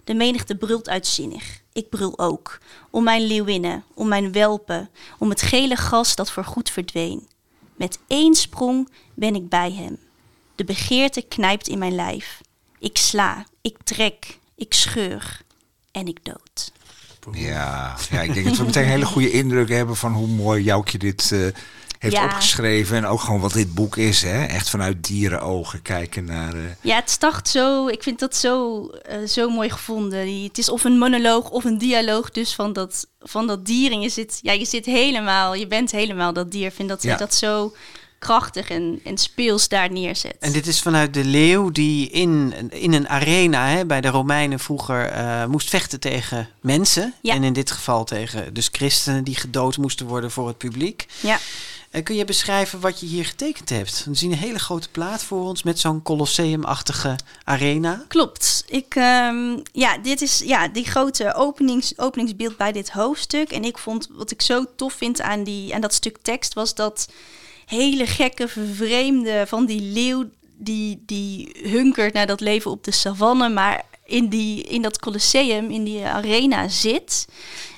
De menigte brult uitzinnig. Ik brul ook. Om mijn leeuwinnen, om mijn welpen, om het gele gas dat voorgoed verdween. Met één sprong ben ik bij hem. De begeerte knijpt in mijn lijf. Ik sla, ik trek, ik scheur en ik dood. Ja, ja, ik denk dat we meteen een hele goede indruk hebben van hoe mooi Joukje dit eh, heeft Ja. opgeschreven. En ook gewoon wat dit boek is. Hè? Echt vanuit dierenogen kijken naar... eh, Ja, het start zo. Ik vind dat zo, eh, zo mooi gevonden. Het is of een monoloog of een dialoog. Dus van dat, van dat dier. En je zit, ja, je zit helemaal, je bent helemaal dat dier. Ik vind dat Ja. dat zo krachtig en, en speels daar neerzet. En dit is vanuit de leeuw die in, in een arena hè, bij de Romeinen vroeger eh, moest vechten tegen mensen. Ja. En in dit geval tegen dus christenen die gedood moesten worden voor het publiek. Ja. En kun je beschrijven wat je hier getekend hebt? We zien een hele grote plaat voor ons met zo'n colosseumachtige arena. Klopt. Ik, ehm, ja, dit is ja, die grote openings, openingsbeeld bij dit hoofdstuk. En ik vond wat ik zo tof vind aan, die, aan dat stuk tekst was dat hele gekke, vervreemde van die leeuw die, die hunkert naar dat leven op de savanne, maar in, die, in dat colosseum, in die arena zit.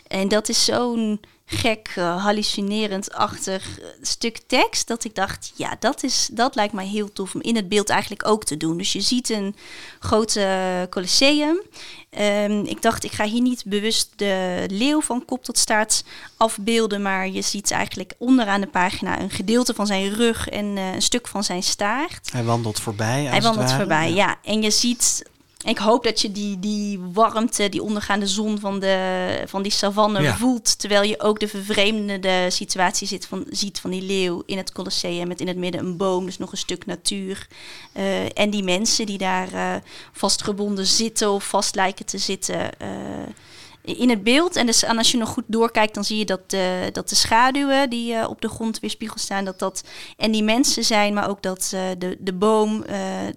En dat is zo'n gek, eh, hallucinerend-achtig eh, stuk tekst. Dat ik dacht, ja, dat, is, dat lijkt mij heel tof om in het beeld eigenlijk ook te doen. Dus je ziet een grote colosseum. Ehm, ik dacht, ik ga hier niet bewust de leeuw van kop tot staart afbeelden. Maar je ziet eigenlijk onderaan de pagina een gedeelte van zijn rug en eh, een stuk van zijn staart. Hij wandelt voorbij. als Hij wandelt voorbij, ja. En je ziet, ik hoop dat je die, die warmte, die ondergaande zon van, de, van die savanne Ja. voelt. Terwijl je ook de vervreemdende situatie zit van, ziet van die leeuw in het Colosseum. Met in het midden een boom, dus nog een stuk natuur. Eh, en die mensen die daar eh, vastgebonden zitten of vast lijken te zitten. eh, in het beeld. En, dus, en als je nog goed doorkijkt, dan zie je dat de, dat de schaduwen die op de grond weerspiegeld staan, dat dat en die mensen zijn, maar ook dat de, de boom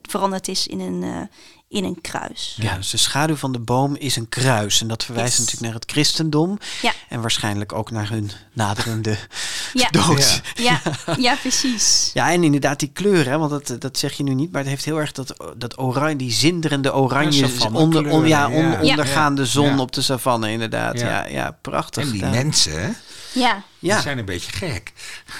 veranderd is in een, in een kruis. Ja, dus de schaduw van de boom is een kruis. En dat verwijst Yes. natuurlijk naar het christendom. Ja. En waarschijnlijk ook naar hun naderende Ja, dood. ja, ja, precies. Ja, en inderdaad die kleur, hè, want dat, dat zeg je nu niet, maar het heeft heel erg dat, dat oranje, die zinderende oranje, Ja, onder, on- ja, on- ja. ondergaande zon Ja. op de savanne, inderdaad. Ja, Ja. ja, prachtig. en die mensen, hè, Ja, ja, die zijn een beetje gek.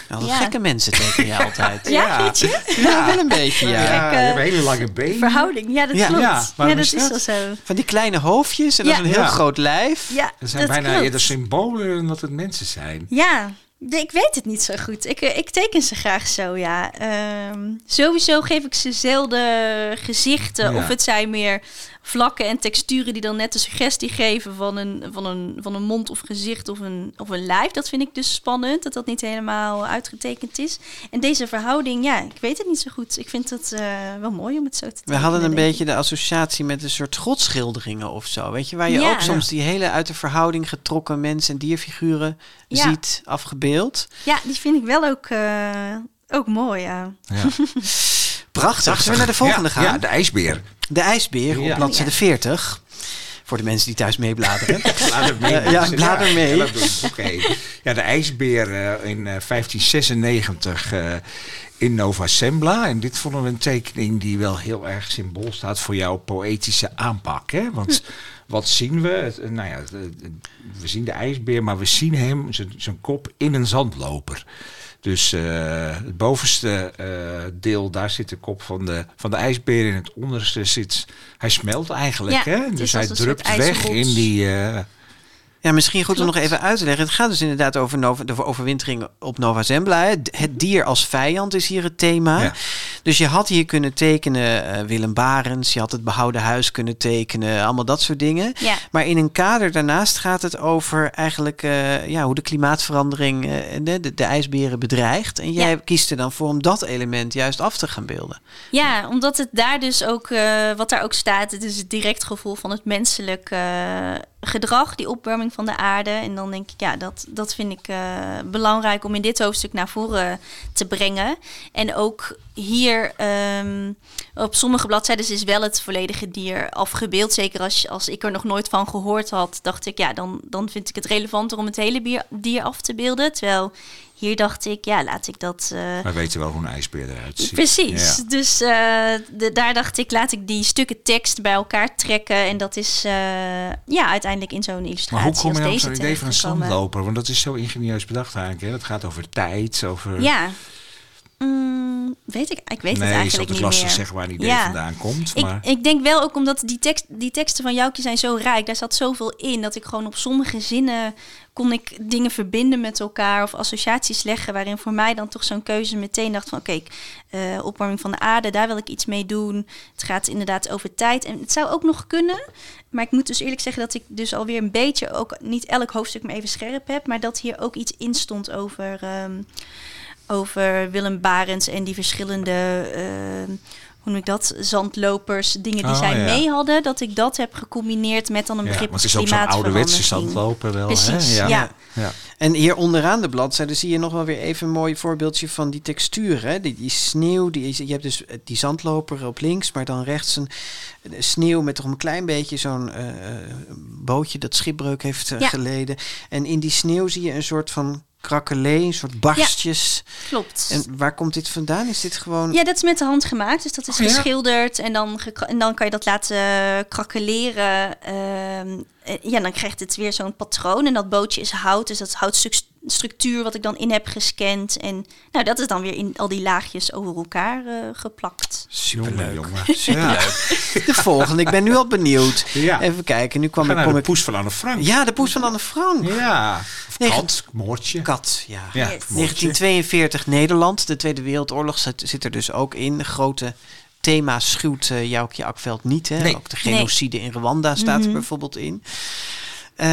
nou, Ja. gekke mensen teken je altijd. ja, weet je? Ja, wel een beetje, ja. Die hebben hele lange benen. Verhouding, ja, dat Ja. klopt. Ja, dat is wel zo. Van die kleine hoofdjes en is een heel Ja. groot lijf. Ja, Dat zijn dat bijna klopt. eerder symbolen dan dat het mensen zijn. Ja, ik weet het niet zo goed. Ik, eh, ik teken ze graag zo, ja. Ehm, sowieso geef ik ze zelden gezichten. Ja. Of het zijn meer vlakken en texturen die dan net de suggestie geven van een, van een, van een mond of gezicht of een, of een lijf. Dat vind ik dus spannend, dat dat niet helemaal uitgetekend is. En deze verhouding, ja, ik weet het niet zo goed. Ik vind het eh, wel mooi om het zo te We tekenen. hadden een beetje de associatie met een soort godschilderingen of zo. Weet je, waar je Ja. ook soms die hele uit de verhouding getrokken mensen en dierfiguren Ja. ziet afgebeeld. Ja, die vind ik wel ook, eh, ook mooi, ja. Ja. Prachtig. Zullen we naar de volgende ja, gaan? Ja, de ijsbeer. De ijsbeer op bladzijde 40. Voor de mensen die thuis meebladeren. Blader mee. Ja, ja, blader mee. Ja, de ijsbeer eh, in eh, 1596 eh, in Nova Sembla. En dit vonden we een tekening die wel heel erg symbool staat voor jouw poëtische aanpak. Hè? Want wat zien we? Het, eh, nou ja, het, eh, we zien de ijsbeer, maar we zien hem, zijn- zijn kop, in een zandloper. Dus eh, het bovenste eh, deel, daar zit de kop van de, van de ijsbeer. In het onderste zit, hij smelt eigenlijk. Ja, hè? Dus hij drupt weg in die... Ja, misschien goed om nog even uit te leggen. Het gaat dus inderdaad over Nova, de overwintering op Nova Zembla. hè. Het dier als vijand is hier het thema. Ja. Dus je had hier kunnen tekenen eh, Willem Barens, je had het behouden huis kunnen tekenen, allemaal dat soort dingen. Ja. Maar in een kader daarnaast gaat het over eigenlijk eh, ja, hoe de klimaatverandering eh, de, de, de ijsberen bedreigt. En jij Ja. kiest er dan voor om dat element juist af te gaan beelden. Ja, omdat het daar dus ook, eh, wat daar ook staat, het is het direct gevoel van het menselijk gedrag, die opwarming van de aarde. En dan denk ik, ja, dat, dat vind ik eh, belangrijk om in dit hoofdstuk naar voren te brengen. En ook hier ehm, op sommige bladzijden is wel het volledige dier afgebeeld. Zeker als, als ik er nog nooit van gehoord had, dacht ik, ja, dan, dan vind ik het relevanter om het hele dier af te beelden. Terwijl hier dacht ik, ja, laat ik dat. eh, Wij weten wel hoe een ijsbeer eruit ziet. Precies. Ja. Dus eh, de, daar dacht ik, laat ik die stukken tekst bij elkaar trekken. En dat is eh, ja, uiteindelijk in zo'n illustratie Maar hoe kom je als nou op zo'n idee van een zandloper? Want dat is zo ingenieus bedacht eigenlijk. Hè? Dat gaat over tijd, over... Ja. Mm, weet ik, ik weet nee, het is eigenlijk niet lastig meer. zeggen waar een idee Ja. vandaan komt. Ik, Maar... ik denk wel ook omdat die, tekst, die teksten van Joukje zijn zo rijk. Daar zat zoveel in dat ik gewoon op sommige zinnen kon ik dingen verbinden met elkaar of associaties leggen. Waarin voor mij dan toch zo'n keuze meteen dacht van oké, eh, opwarming van de aarde, daar wil ik iets mee doen. Het gaat inderdaad over tijd. En het zou ook nog kunnen. Maar ik moet dus eerlijk zeggen dat ik dus alweer een beetje ook niet elk hoofdstuk maar even scherp heb. Maar dat hier ook iets in stond over. ehm, over Willem Barends en die verschillende, eh, hoe noem ik dat, zandlopers, dingen die Oh, zij ja. mee hadden. Dat ik dat heb gecombineerd met dan een ja, begrip want het als is ook zo'n ouderwetse zandloper wel. Precies, hè? ja. ja. En hier onderaan de bladzijde zie je nog wel weer even een mooi voorbeeldje van die textuur. Hè? Die, die sneeuw, die, is- je hebt dus eh, die zandloper op links, maar dan rechts een, sneeuw met toch een klein beetje zo'n eh, eh, bootje dat schipbreuk heeft Ja. geleden. En in die sneeuw zie je een soort van krakelee, een soort barstjes. Klopt. En waar komt dit vandaan? Is dit gewoon... Ja, dat is met de hand gemaakt. Dus dat is Oh, geschilderd en dan, en dan kan je dat laten krakeleren. Ehm, eh, ja, dan krijgt het weer zo'n patroon. En dat bootje is hout, dus dat is houtstructuur wat ik dan in heb gescand. En nou, dat is dan weer in al die laagjes over elkaar eh, geplakt. Jongen, jongen. Ja. De volgende, ik ben nu al benieuwd. Ja. Even kijken, nu kwam Ga ik... naar Kom de ik poes van Anne Frank. ja, de poes van Anne Frank. Ja. Of Negen- kat, moordje. Kat, ja. Ja, Yes. moordje. 1942 Nederland. De Tweede Wereldoorlog zit, zit er dus ook in. De grote thema schuwt uh, Joukje Akveld niet. Hè? Nee. Ook de genocide in Rwanda staat er Mhm. bijvoorbeeld in. Uh,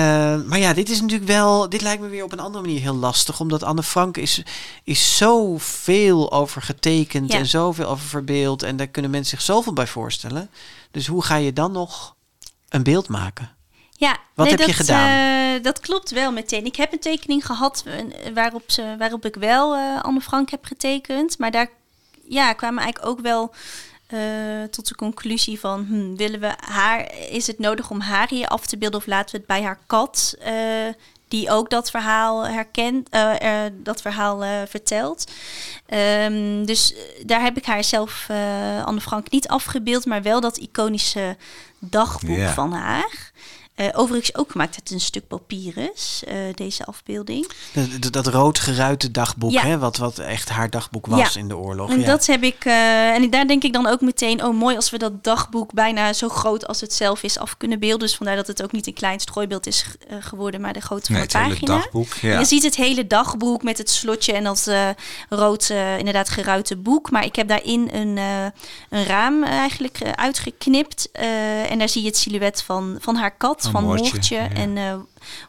maar ja, dit is natuurlijk wel. Dit lijkt me weer op een andere manier heel lastig. Omdat Anne Frank is, is zoveel over getekend Ja. en zoveel over verbeeld. En daar kunnen mensen zich zoveel bij voorstellen. Dus hoe ga je dan nog een beeld maken? Ja, Wat nee, heb je gedaan? eh, dat klopt wel meteen. Ik heb een tekening gehad eh, waarop, ze, waarop ik wel eh, Anne Frank heb getekend. Maar daar ja, kwamen eigenlijk ook wel eh, tot de conclusie van... hm, willen we haar, is het nodig om haar hier af te beelden... of laten we het bij haar kat... eh, die ook dat verhaal herkent, eh, dat verhaal vertelt. Ehm, dus daar heb ik haar zelf, Anne Frank, niet afgebeeld, maar wel dat iconische dagboek van haar. Eh, overigens ook gemaakt uit een stuk papyrus, eh, deze afbeelding. Dat, dat, dat rood geruite dagboek, Ja. hè? Wat, wat echt haar dagboek was Ja. in de oorlog. En ja. dat heb ik, eh, en daar denk ik dan ook meteen, oh mooi als we dat dagboek bijna zo groot als het zelf is af kunnen beelden. Dus vandaar dat het ook niet een klein strooibeeld is eh, geworden, maar de grootte van Nee, de pagina. dagboek. Ja. Je ziet het hele dagboek met het slotje en dat eh, rood, eh, inderdaad geruite boek. Maar ik heb daarin een, eh, een raam eigenlijk uitgeknipt. eh, en daar zie je het silhouet van, van haar kat, van moordje, Moortje. ja. En eh,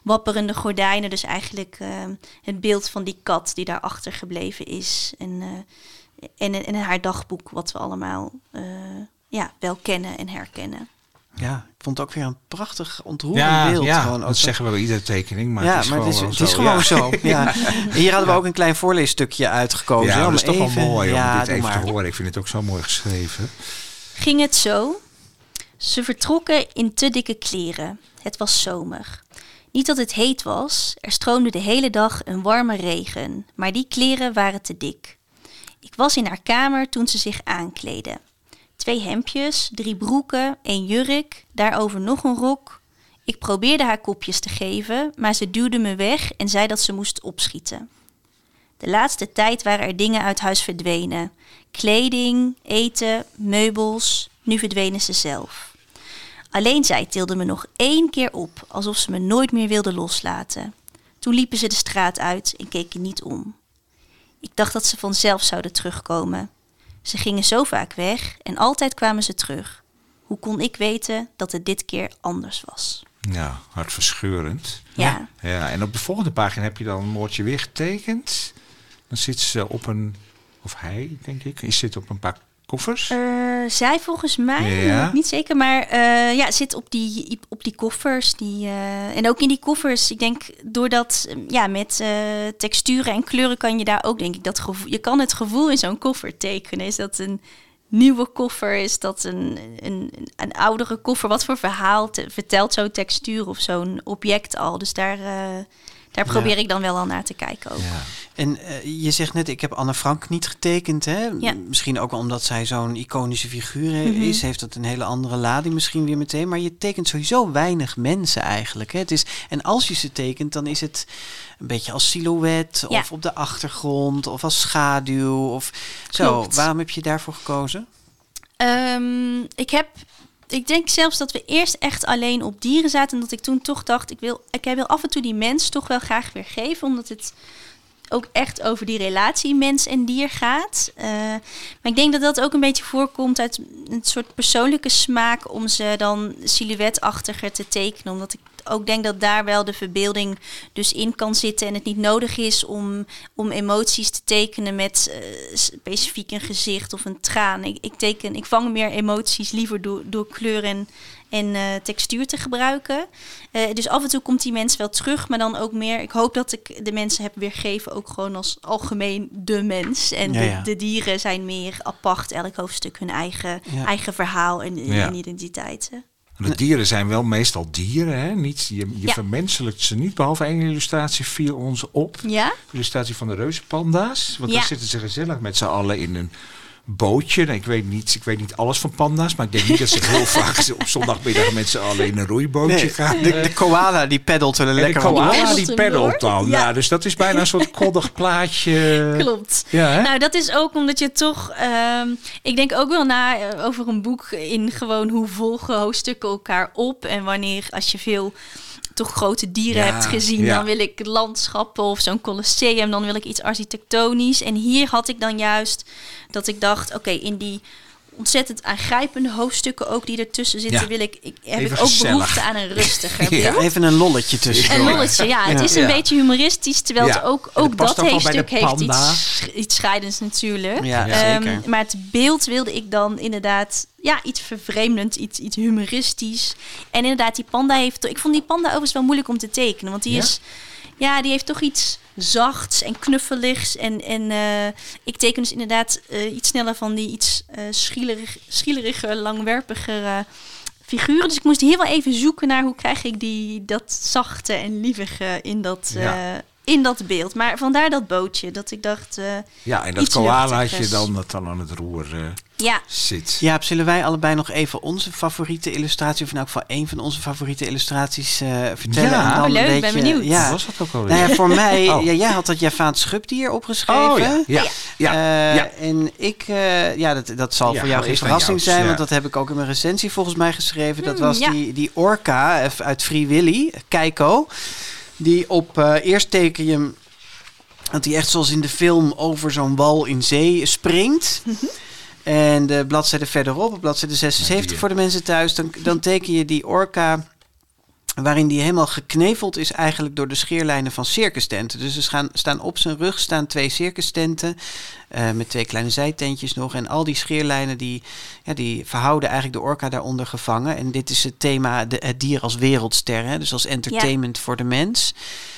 wapperende gordijnen. Dus eigenlijk eh, het beeld van die kat die daar achtergebleven is. En, eh, en, en haar dagboek, wat we allemaal eh, ja, wel kennen en herkennen. Ja, ik vond het ook weer een prachtig ontroerend Ja, beeld. ja gewoon ook dat zeggen we bij iedere tekening. Maar ja, het is maar gewoon, het is, het is zo, gewoon ja. zo. Ja. Hier hadden we ook een klein voorleesstukje uitgekozen. Ja, dat is toch even, wel mooi om ja, dit even maar. te horen. Ik vind het ook zo mooi geschreven. ging het zo. Ze vertrokken in te dikke kleren. Het was zomer. Niet dat het heet was, er stroomde de hele dag een warme regen, maar die kleren waren te dik. Ik was in haar kamer toen ze zich aankleedde. Twee hemdjes, drie broeken, een jurk, daarover nog een rok. Ik probeerde haar kopjes te geven, maar ze duwde me weg en zei dat ze moest opschieten. De laatste tijd waren er dingen uit huis verdwenen. Kleding, eten, meubels. Nu verdwenen ze zelf. Alleen zij tilde me nog één keer op, alsof ze me nooit meer wilde loslaten. Toen liepen ze de straat uit en keken niet om. Ik dacht dat ze vanzelf zouden terugkomen. Ze gingen zo vaak weg en altijd kwamen ze terug. Hoe kon ik weten dat het dit keer anders was? Ja, hartverscheurend. Ja. Ja, en op de volgende pagina heb je dan Moortje weer getekend. Dan zit ze op een, of hij denk ik, is zit op een paar koffers. Eh, zij volgens mij, Ja. ik niet zeker, maar eh, ja, zit op die, op die koffers. Die, eh, en ook in die koffers, ik denk doordat, eh, ja, met eh, texturen en kleuren kan je daar ook, denk ik, dat gevoel, je kan het gevoel in zo'n koffer tekenen. Is dat een nieuwe koffer? Is dat een, een, een oudere koffer? Wat voor verhaal te- vertelt zo'n textuur of zo'n object al? Dus daar, eh, daar probeer ik dan wel al naar te kijken ook. Ja. En eh, je zegt net, ik heb Anne Frank niet getekend. Hè? Ja. Misschien ook omdat zij zo'n iconische figuur he- Mhm. is. Heeft dat een hele andere lading misschien weer meteen. Maar je tekent sowieso weinig mensen eigenlijk. Hè? Het is, en als je ze tekent, dan is het een beetje als silhouet. Ja. Of op de achtergrond. Of als schaduw. Of zo. Klopt. Waarom heb je daarvoor gekozen? Ehm, ik heb, ik denk zelfs dat we eerst echt alleen op dieren zaten. En dat ik toen toch dacht, ik wil, ik wil af en toe die mens toch wel graag weer geven. Omdat het ook echt over die relatie mens en dier gaat. Eh, maar ik denk dat dat ook een beetje voorkomt uit een soort persoonlijke smaak om ze dan silhouetachtiger te tekenen. Omdat ik ook denk dat daar wel de verbeelding dus in kan zitten en het niet nodig is om, om emoties te tekenen met eh, specifiek een gezicht of een traan. Ik, ik, teken, ik vang meer emoties liever door, door kleur en, en eh, textuur te gebruiken. Eh, dus af en toe komt die mens wel terug, maar dan ook meer. Ik hoop dat ik de mensen heb weergegeven, ook gewoon als algemeen de mens. En Ja, de, ja. de dieren zijn meer apart, elk hoofdstuk hun eigen, Ja. eigen verhaal en, Ja. en identiteit. De dieren zijn wel meestal dieren, hè? Niet, je je Ja. vermenselijkt ze niet, behalve één illustratie viel ons op. Ja? illustratie van de reuzenpanda's. Want Ja. dan zitten ze gezellig met z'n allen in een bootje. Nou, ik, weet niet, ik weet niet alles van panda's, maar ik denk niet dat ze heel vaak op zondagmiddag met z'n allen in een roeibootje gaan. de, de koala die peddelt er En de lekker onderdoor. koala die Peddelt dan. Ja. Ja. dus dat is bijna een soort koddig plaatje. Klopt. Ja, hè? Nou, dat is ook omdat je toch. ehm, ik denk ook wel na eh, over een boek in gewoon hoe volgen hoofdstukken elkaar op. En wanneer als je veel toch grote dieren Ja, hebt gezien, ja. dan wil ik landschappen of zo'n colosseum, dan wil ik iets architectonisch. En hier had ik dan juist dat ik dacht, oké, in die ontzettend aangrijpende hoofdstukken ook die ertussen zitten, Ja. wil ik, ik heb Even ik ook gezellig. behoefte aan een rustiger Ja. beeld. Even een lolletje tussen. Een lolletje, ja. Het is een Ja. beetje humoristisch, terwijl Ja. het ook, ook dat de hoofdstuk heeft iets, iets scheidends natuurlijk. Ja, Ehm, zeker. maar het beeld wilde ik dan inderdaad ja, iets vervreemdend, iets, iets humoristisch. En inderdaad, die panda heeft... Ik vond die panda overigens wel moeilijk om te tekenen, want die Ja? is... Ja, die heeft toch iets zachts en knuffeligs. En, en eh, ik teken dus inderdaad eh, iets sneller van die iets schielerig, schielerige, langwerpige eh, figuren. Dus ik moest heel wel even zoeken naar hoe krijg ik die, dat zachte en lievige in dat, Ja. In dat beeld. Maar vandaar dat bootje, dat ik dacht... eh, Ja, en dat koalaatje dan dat dan aan het roer eh, ja, zit. Ja, zullen wij allebei nog even onze favoriete illustratie, of in elk geval één van onze favoriete illustraties eh, vertellen? Ja. En dan Oh, een leuk, ben beetje- benieuwd. Ja. Wat was dat ook alweer? Nou ja, voor mij, Oh. ja, jij had dat Javaans schubdier opgeschreven. oh ja, ja, ja. Ja. En ik, eh, ja, dat, dat zal Ja, voor jou geen verrassing zijn, ja. want dat heb ik ook in mijn recensie volgens mij geschreven. Dat Hmm, was ja. die, die orka uit Free Willy, Keiko, die op, eh, eerst teken je hem, dat hij echt zoals in de film over zo'n wal in zee springt. En de bladzijde verderop, op bladzijde 76 die, voor de mensen thuis, dan, dan teken je die orka waarin die helemaal gekneveld is eigenlijk door de scheerlijnen van circustenten. Dus er staan, staan op zijn rug staan twee circustenten eh, met twee kleine zijtentjes nog. En al die scheerlijnen die, ja, die verhouden eigenlijk de orka daaronder gevangen. En dit is het thema de, het dier als wereldster, hè? dus als entertainment voor de mens.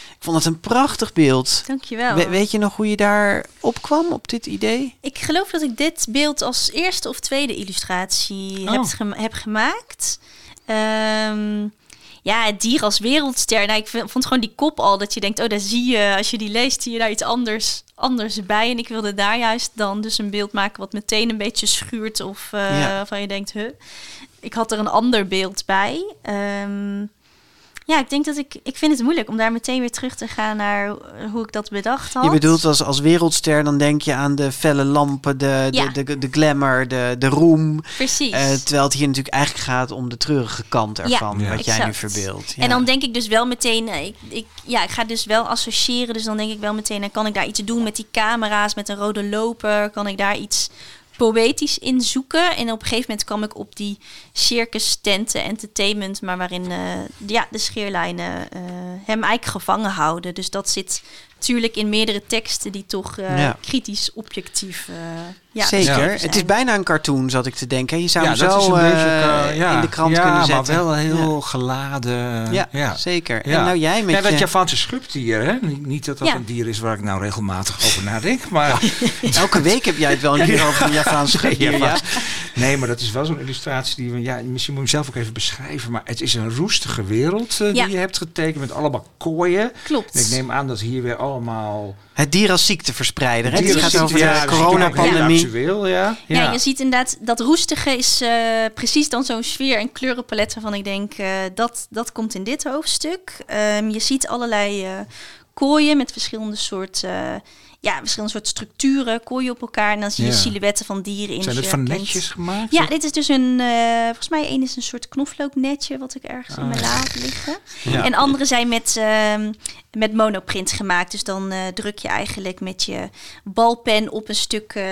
Ik vond het een prachtig beeld. dankjewel. We- weet je nog hoe je daar opkwam op dit idee? Ik geloof dat ik dit beeld als eerste of tweede illustratie Oh. heb, heb gemaakt. Ehm, ja, het dier als wereldster. Nou, ik vond gewoon die kop al dat je denkt, oh, daar zie je, als je die leest, zie je daar iets anders, anders bij. En ik wilde daar juist dan dus een beeld maken wat meteen een beetje schuurt of eh Ja. waarvan je denkt, huh. Ik had er een ander beeld bij. Ehm, ja, ik denk dat ik, ik vind het moeilijk om daar meteen weer terug te gaan naar eh, hoe ik dat bedacht had. Je bedoelt als, als wereldster, dan denk je aan de felle lampen, de, de, Ja. de, de, glamour, de, de roem. Precies. Eh, terwijl het hier natuurlijk eigenlijk gaat om de treurige kant ervan, Ja, wat jij nu verbeeldt. En dan denk ik dus wel meteen, eh, ik, ik, ja, ik ga dus wel associëren. Dus dan denk ik wel meteen, dan kan ik daar iets doen met die camera's, met een rode loper. Kan ik daar iets poëtisch in zoeken. En op een gegeven moment kwam ik op die circus tenten entertainment, maar waarin uh, ja, de scheerlijnen uh, hem eigenlijk gevangen houden. Dus dat zit natuurlijk in meerdere teksten die toch uh, ja. kritisch, objectief. ja, Zeker. Het is bijna een cartoon, zat ik te denken. Je zou hem zo beetje, in de krant kunnen zetten. maar wel heel geladen. Ja, zeker. En nou jij met ja, dat Javaanse schubdier, hè? Niet dat dat een dier is waar ik nou regelmatig over nadenk, maar... Elke week heb jij het wel een keer over een Javaanse schubdier, ja. Nee, maar dat is wel zo'n illustratie die we... Ja, misschien moet je hem zelf ook even beschrijven, maar het is een roestige wereld uh, die je hebt getekend met allemaal kooien. Klopt. En ik neem aan dat hier weer allemaal... Het dier als ziekteverspreider. Het, het gaat over de coronapandemie. Ja. Ja. Ja. je ziet inderdaad dat roestige is uh, precies dan zo'n sfeer en kleurenpalet waarvan ik denk uh, dat dat komt in dit hoofdstuk. Um, je ziet allerlei uh, kooien met verschillende soorten ja, verschillende soort structuren, kooien op elkaar. En dan zie je silhouetten van dieren in. Zijn het van netjes gemaakt? Ja, dit is dus een, uh, volgens mij een is een soort knoflooknetje wat ik ergens in mijn ah. la heb liggen. Ja. En andere zijn met, uh, met monoprint gemaakt. Dus dan uh, druk je eigenlijk met je balpen op een stuk uh,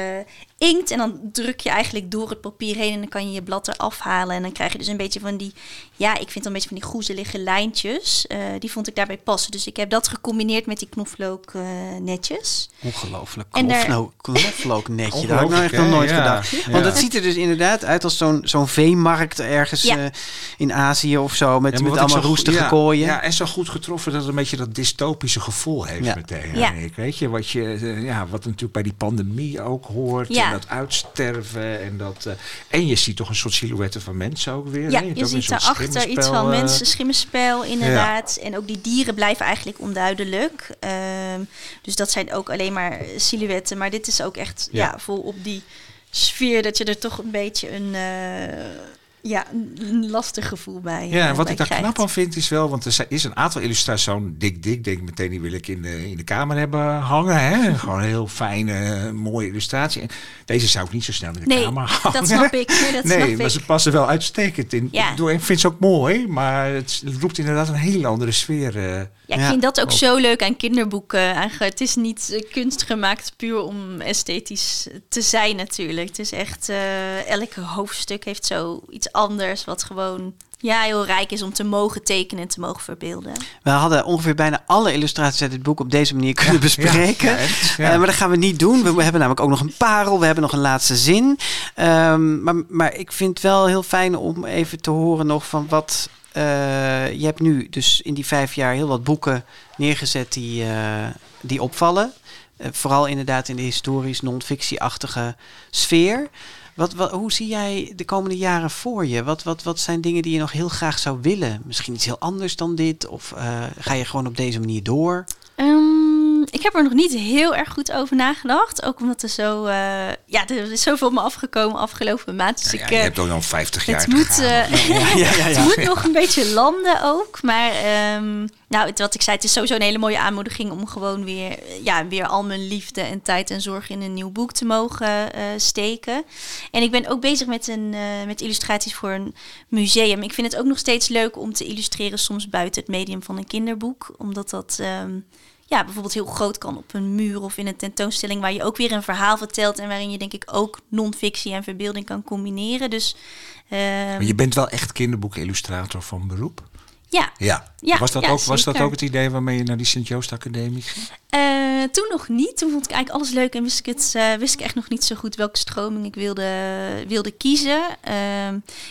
inkt. En dan druk je eigenlijk door het papier heen en dan kan je je blad eraf halen. En dan krijg je dus een beetje van die, ja, ik vind een beetje van die groezelige lijntjes. Uh, die vond ik daarbij passen. Dus ik heb dat gecombineerd met die knoflook netjes. Ongelooflijk. Knoflook, knoflook netje. Daar heb ik nou echt nog nooit gedacht. Ja. Want het ziet er dus inderdaad uit als zo'n zo'n veemarkt ergens in Azië of zo. Met, met allemaal roestige kooien. Ja, en zo goed getroffen dat het een beetje dat dystopische gevoel heeft ja. meteen. Ja. Ik, weet je, wat, je, uh, ja, wat natuurlijk bij die pandemie ook hoort. Ja. En dat uitsterven. En, dat, uh, en je ziet toch een soort silhouetten van mensen ook weer. Ja, je, je ziet daarachter iets van mensen, schimmenspel inderdaad. En ook die dieren blijven eigenlijk onduidelijk. Um, dus dat zijn ook alleen maar silhouetten. Maar dit is ook echt ja. vol op die sfeer dat je er toch een beetje een... Uh, ja, een lastig gevoel bij. Ja, en wat ik daar knap aan vind is wel, want er is een aantal illustraties, zo'n dik dik, denk meteen die wil ik in de, in de kamer hebben hangen. Hè? Gewoon een heel fijne, mooie illustratie. En deze zou ik niet zo snel in de nee, kamer hangen. dat snap ik. Nee, dat nee snap maar ik. ze passen wel uitstekend in. Ja. Ik vind ze ook mooi, maar het roept inderdaad een hele andere sfeer. Uh, ja, ik vind dat ook, zo leuk aan kinderboeken. Eigenlijk, het is niet uh, kunst gemaakt puur om esthetisch te zijn natuurlijk. Het is echt, uh, elke hoofdstuk heeft zo iets anders wat gewoon ja, heel rijk is om te mogen tekenen en te mogen verbeelden. We hadden ongeveer bijna alle illustraties uit het boek op deze manier kunnen bespreken. Ja, ja, uh, maar dat gaan we niet doen. We hebben namelijk ook nog een parel. We hebben nog een laatste zin. Um, maar, maar ik vind het wel heel fijn om even te horen nog van wat uh, je hebt nu dus in die vijf jaar heel wat boeken neergezet die, uh, die opvallen. Uh, vooral inderdaad in de historisch non-fictie-achtige sfeer. Wat, wat, hoe zie jij de komende jaren voor je? Wat, wat, wat zijn dingen die je nog heel graag zou willen? Misschien iets heel anders dan dit? Of ga je gewoon op deze manier door? Um, ik heb er nog niet heel erg goed over nagedacht. Ook omdat er zo... Uh, ja, er is zoveel me afgekomen afgelopen maand. Dus ja, ik, je hebt ook al 50 jaar het moet, ja, het moet nog een beetje landen ook. Maar um, nou, wat ik zei, het is sowieso een hele mooie aanmoediging... om gewoon weer, ja, weer al mijn liefde en tijd en zorg in een nieuw boek te mogen uh, steken. En ik ben ook bezig met, een, met illustraties voor een museum. Ik vind het ook nog steeds leuk om te illustreren... soms buiten het medium van een kinderboek. Omdat dat... Um, ja, bijvoorbeeld heel groot kan op een muur of in een tentoonstelling waar je ook weer een verhaal vertelt en waarin je denk ik ook non-fictie en verbeelding kan combineren. Dus, uh, maar je bent wel echt kinderboekillustrator van beroep? Ja. ja. ja was, dat ja, ook, was dat ook het idee waarmee je naar die Sint-Joost Academie ging? Uh, toen nog niet. Toen vond ik eigenlijk alles leuk en wist ik, het, uh, wist ik echt nog niet zo goed welke stroming ik wilde, wilde kiezen. Uh,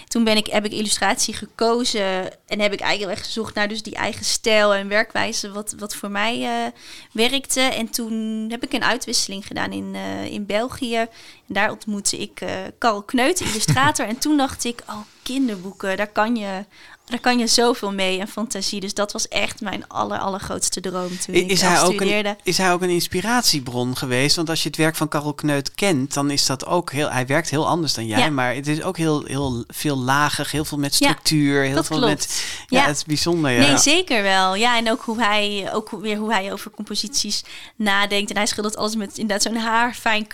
toen ben ik, heb ik illustratie gekozen en heb ik eigenlijk echt gezocht naar dus die eigen stijl en werkwijze wat, wat voor mij uh, werkte. En toen heb ik een uitwisseling gedaan in, in België. En daar ontmoette ik Carl Kneut, illustrator. en toen dacht ik, oh kinderboeken, daar kan je daar kan je zoveel mee en fantasie. Dus dat was echt mijn aller, allergrootste droom toen is ik hij ook studeerde. Een, is hij ook een inspiratiebron geweest? Want als je het werk van Karel Kneut kent, dan is dat ook heel... Hij werkt heel anders dan jij, ja. maar het is ook heel, heel veel lagig. Heel veel met structuur. Ja, heel veel klopt. met... Ja, het is bijzonder. Ja. Nee, zeker wel. Ja, en ook hoe hij, ook weer hoe hij over composities nadenkt. En hij schildert alles met inderdaad zo'n haarfijn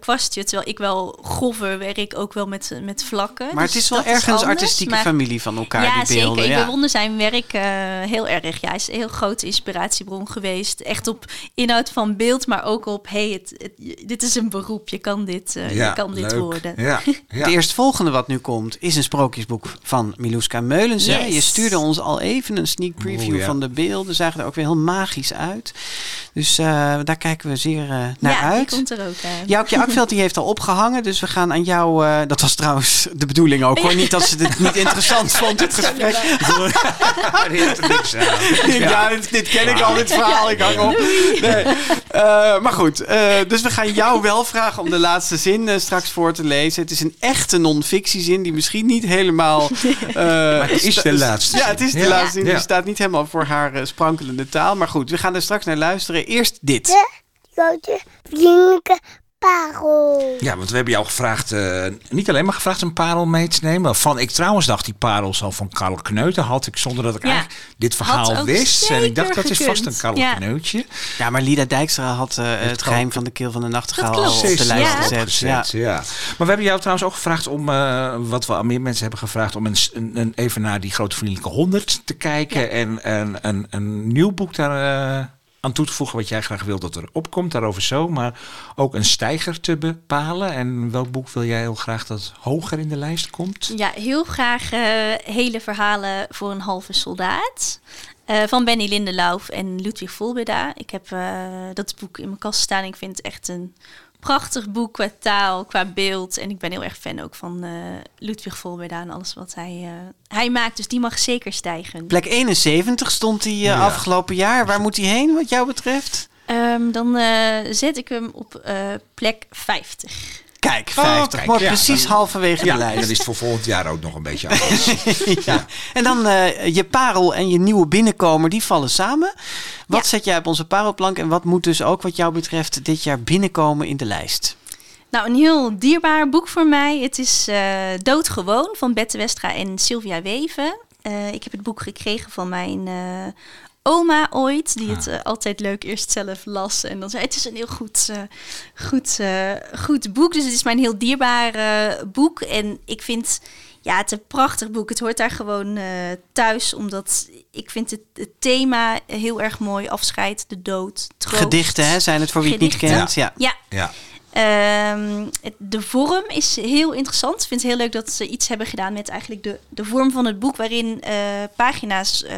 kwastje. Terwijl ik wel grover werk, ook wel met, met vlakken. Maar dus het is wel ergens is artistieke maar, familie van elkaar. Ja, die beelden. zeker. Ik ja. bewonder zijn werk eh, heel erg. Ja, hij is een heel grote inspiratiebron geweest. Echt op inhoud van beeld, maar ook op... hey, het, het- dit is een beroep. Je kan dit, eh, je kan dit leuk. worden. Ja, ja. Het eerstvolgende wat nu komt is een sprookjesboek van Miluska Meulens. Yes. Je stuurde ons al even een sneak preview ja. van de beelden. Zagen er ook weer heel magisch uit. Dus eh, daar kijken we zeer eh, naar ja, die uit. komt er ook. eh. Joukje Akveld die heeft al opgehangen, dus we gaan aan jou... eh, dat was trouwens de bedoeling ook hoor. Niet dat ze dit niet interessant vond, dit gesprek. Er niks. Ja, dit, dit ken ik al, dit verhaal. Ik hang op. Nee. Eh, maar goed, eh, dus we gaan jou wel vragen om de laatste zin straks voor te lezen. Het is een echte non-fictiezin die misschien niet helemaal... eh, Maar het is de laatste Ja, het is de laatste zin. Ja. Die staat niet helemaal voor haar sprankelende taal. Maar goed, we gaan er straks naar luisteren. Eerst dit. grote parel. Ja, want we hebben jou gevraagd, eh, niet alleen maar gevraagd een parel mee te nemen. Van ik trouwens dacht die parel al van Karel Kneuten had ik zonder dat ik Ja. eigenlijk dit verhaal wist. En ik dacht dat is vast een. Karel Ja. Kneutje. Ja, maar Lida Dijkstra had eh, het geheim van de keel van de nachtegaal al op de lijst ja. gezet. Ja. Maar we hebben jou trouwens ook gevraagd om, eh, wat we aan meer mensen hebben gevraagd, om een, een, een- even naar die grote vriendelijke 100 te kijken. En een, een, een nieuw boek daar eh, aan toe te voegen, wat jij graag wilt dat er opkomt, daarover zo. Maar ook een stijger te bepalen. En welk boek wil jij heel graag dat hoger in de lijst komt? Ja, heel graag eh, hele verhalen voor een halve soldaat. Eh, van Benny Lindelauf en Ludwig Volbeda. Ik heb eh, dat boek in mijn kast staan. Ik vind het echt een prachtig boek qua taal, qua beeld. En ik ben heel erg fan ook van eh, Ludwig Volbeda en alles wat hij, eh, hij maakt. Dus die mag zeker stijgen. Plek 71 stond hij eh, Ja. afgelopen jaar. Waar moet hij heen wat jou betreft? Ehm, dan eh, zet ik hem op eh, plek 50. Kijk, 50. kijk, Wordt ja. precies halverwege Ja, de en lijst. dan is het voor volgend jaar ook nog een beetje anders. ja. En dan eh, je parel en je nieuwe binnenkomer, die vallen samen. Wat Ja. zet jij op onze parelplank en wat moet dus ook wat jou betreft dit jaar binnenkomen in de lijst? Nou, een heel dierbaar boek voor mij. Het is eh, Doodgewoon van Bette Westra en Sylvia Weven. Eh, ik heb het boek gekregen van mijn eh, oma ooit, die het eh, altijd leuk eerst zelf las. En dan zei het is een heel goed, eh, goed, eh, goed boek. Dus het is mijn heel dierbaar eh, boek. En ik vind ja, het een prachtig boek. Het hoort daar gewoon eh, thuis, omdat ik vind het, het thema heel erg mooi. Afscheid, de dood, troost. Gedichten hè, zijn het voor wie het niet kent. Ja. Ja, ja. Ehm, de vorm is heel interessant. Ik vind het heel leuk dat ze iets hebben gedaan met eigenlijk de, de vorm van het boek, waarin eh, pagina's eh,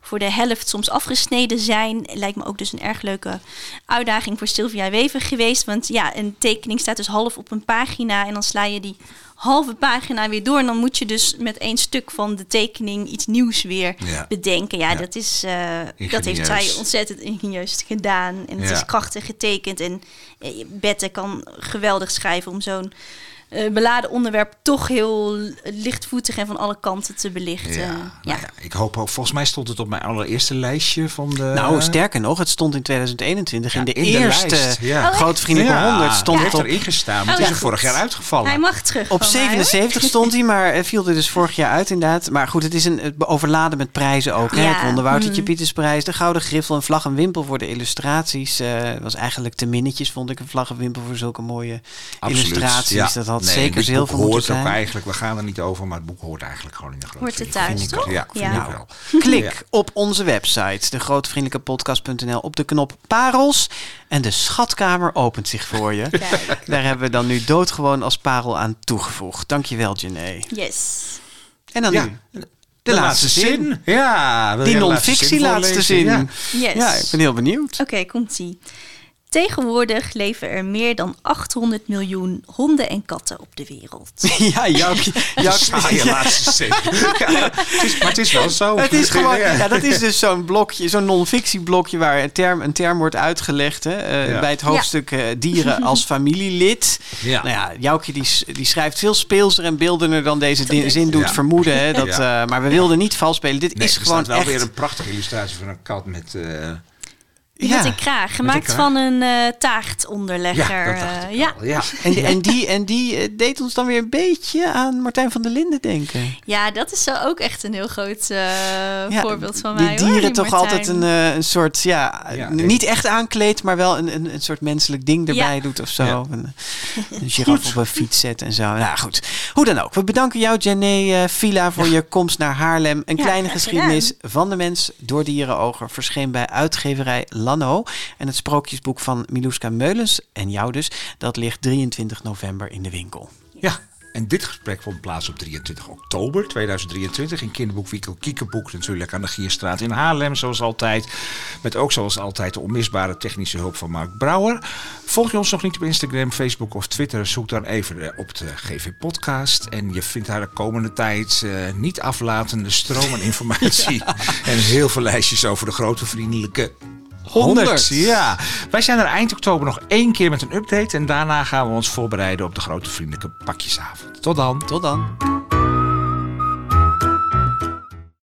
voor de helft soms afgesneden zijn. Lijkt me ook dus een erg leuke uitdaging voor Sylvia Wever geweest. Want ja, een tekening staat dus half op een pagina en dan sla je die halve pagina weer door. En dan moet je dus met één stuk van de tekening iets nieuws weer Ja. bedenken. Ja, Ja. dat, is, eh, dat heeft zij ontzettend ingenieus gedaan. En het Ja. is krachtig getekend. En eh, Bette kan geweldig schrijven om zo'n eh, beladen onderwerp toch heel lichtvoetig en van alle kanten te belichten. Ja, nou ja, ik hoop ook. Volgens mij stond het op mijn allereerste lijstje van de. Nou, sterker nog, het stond in 2021 Ja, in de in de eerste lijst, ja. Oh, Grote Vriendelijke Ja, 100 stond het erin gestaan, maar Oh, het is ja, er vorig jaar uitgevallen. Hij mag terug. op van mij, hoor. 77 stond hij, maar eh, viel er dus vorig jaar uit inderdaad. Maar goed, het is een het overladen met prijzen ook. Hè? Ja. Het de Woutertje Mm. Pietersprijs, de Gouden Griffel, een vlag en wimpel voor de illustraties. eh was eigenlijk te minnetjes, vond ik, een vlag en wimpel voor zulke mooie illustraties. Dat had Nee, zeker het zilver boek moeten hoort ook eigenlijk, we gaan er niet over, maar het boek hoort eigenlijk gewoon in de grote Hoort er vriendelijke thuis, toch? Ja, vind ik wel. Klik Ja. op onze website, degrotevriendelijkepodcast.nl, op de knop parels. En de schatkamer opent zich voor je. Kijk. Daar hebben we dan nu doodgewoon als parel aan toegevoegd. Dankjewel, Jené. Yes. En dan Ja, nu de, laatste zin. Ja, Die non-fictie laatste zin. Ja. Yes. Ja, ik ben heel benieuwd. Oké, komt-ie. Tegenwoordig leven er meer dan 800 miljoen honden en katten op de wereld. ja, jouw, jouw, Saaie ja, laatste zin. Ja, het is, maar het is wel zo. het is gewoon, Ja. dat is dus zo'n blokje, zo'n non-fictieblokje waar een term, een term wordt uitgelegd. Hè, eh, Ja. Bij het hoofdstuk eh, dieren als familielid. Ja. Nou ja, Joukje die, die schrijft veel speelser en beeldener dan deze di- zin doet Ja. vermoeden. Hè, dat, Ja. eh, maar we wilden niet vals spelen. Dit Nee, is gewoon staat wel echt... weer een prachtige illustratie van een kat met... Die met een kraag, gemaakt kraag? van een eh taartonderlegger. Ja, dat dacht eh, ja. ja. En, en die, en die eh, deed ons dan weer een beetje aan Martijn van der Linden denken. ja, dat is zo ook echt een heel groot eh, Ja, voorbeeld van die mij. dieren hoor, die toch Martijn. altijd een, eh, een soort, ja, Ja, niet echt aankleed, maar wel een, een, een soort menselijk ding erbij Ja. doet of zo. Ja. Een, een giraf op een fiets zet en zo. Nou goed, hoe dan ook. We bedanken jou, Jané eh, Villa, voor je komst naar Haarlem. Een Ja, kleine geschiedenis van de mens door dierenogen verscheen bij uitgeverij Lano. En het sprookjesboek van Miluska Meulens en jou dus, dat ligt 23 november in de winkel. Ja, en dit gesprek vond plaats op 23 oktober 2023 in kinderboekwinkel Kiekeboek natuurlijk aan de Gierstraat in Haarlem zoals altijd. Met ook zoals altijd de onmisbare technische hulp van Mark Brouwer. Volg je ons nog niet op Instagram, Facebook of Twitter, zoek dan even eh, op de GV Podcast. En je vindt daar de komende tijd eh, niet aflatende stroom aan informatie en heel veel lijstjes over de grote vriendelijke 100. 100. Ja, wij zijn er eind oktober nog één keer met een update. En daarna gaan we ons voorbereiden op de grote vriendelijke pakjesavond. Tot dan. Tot dan.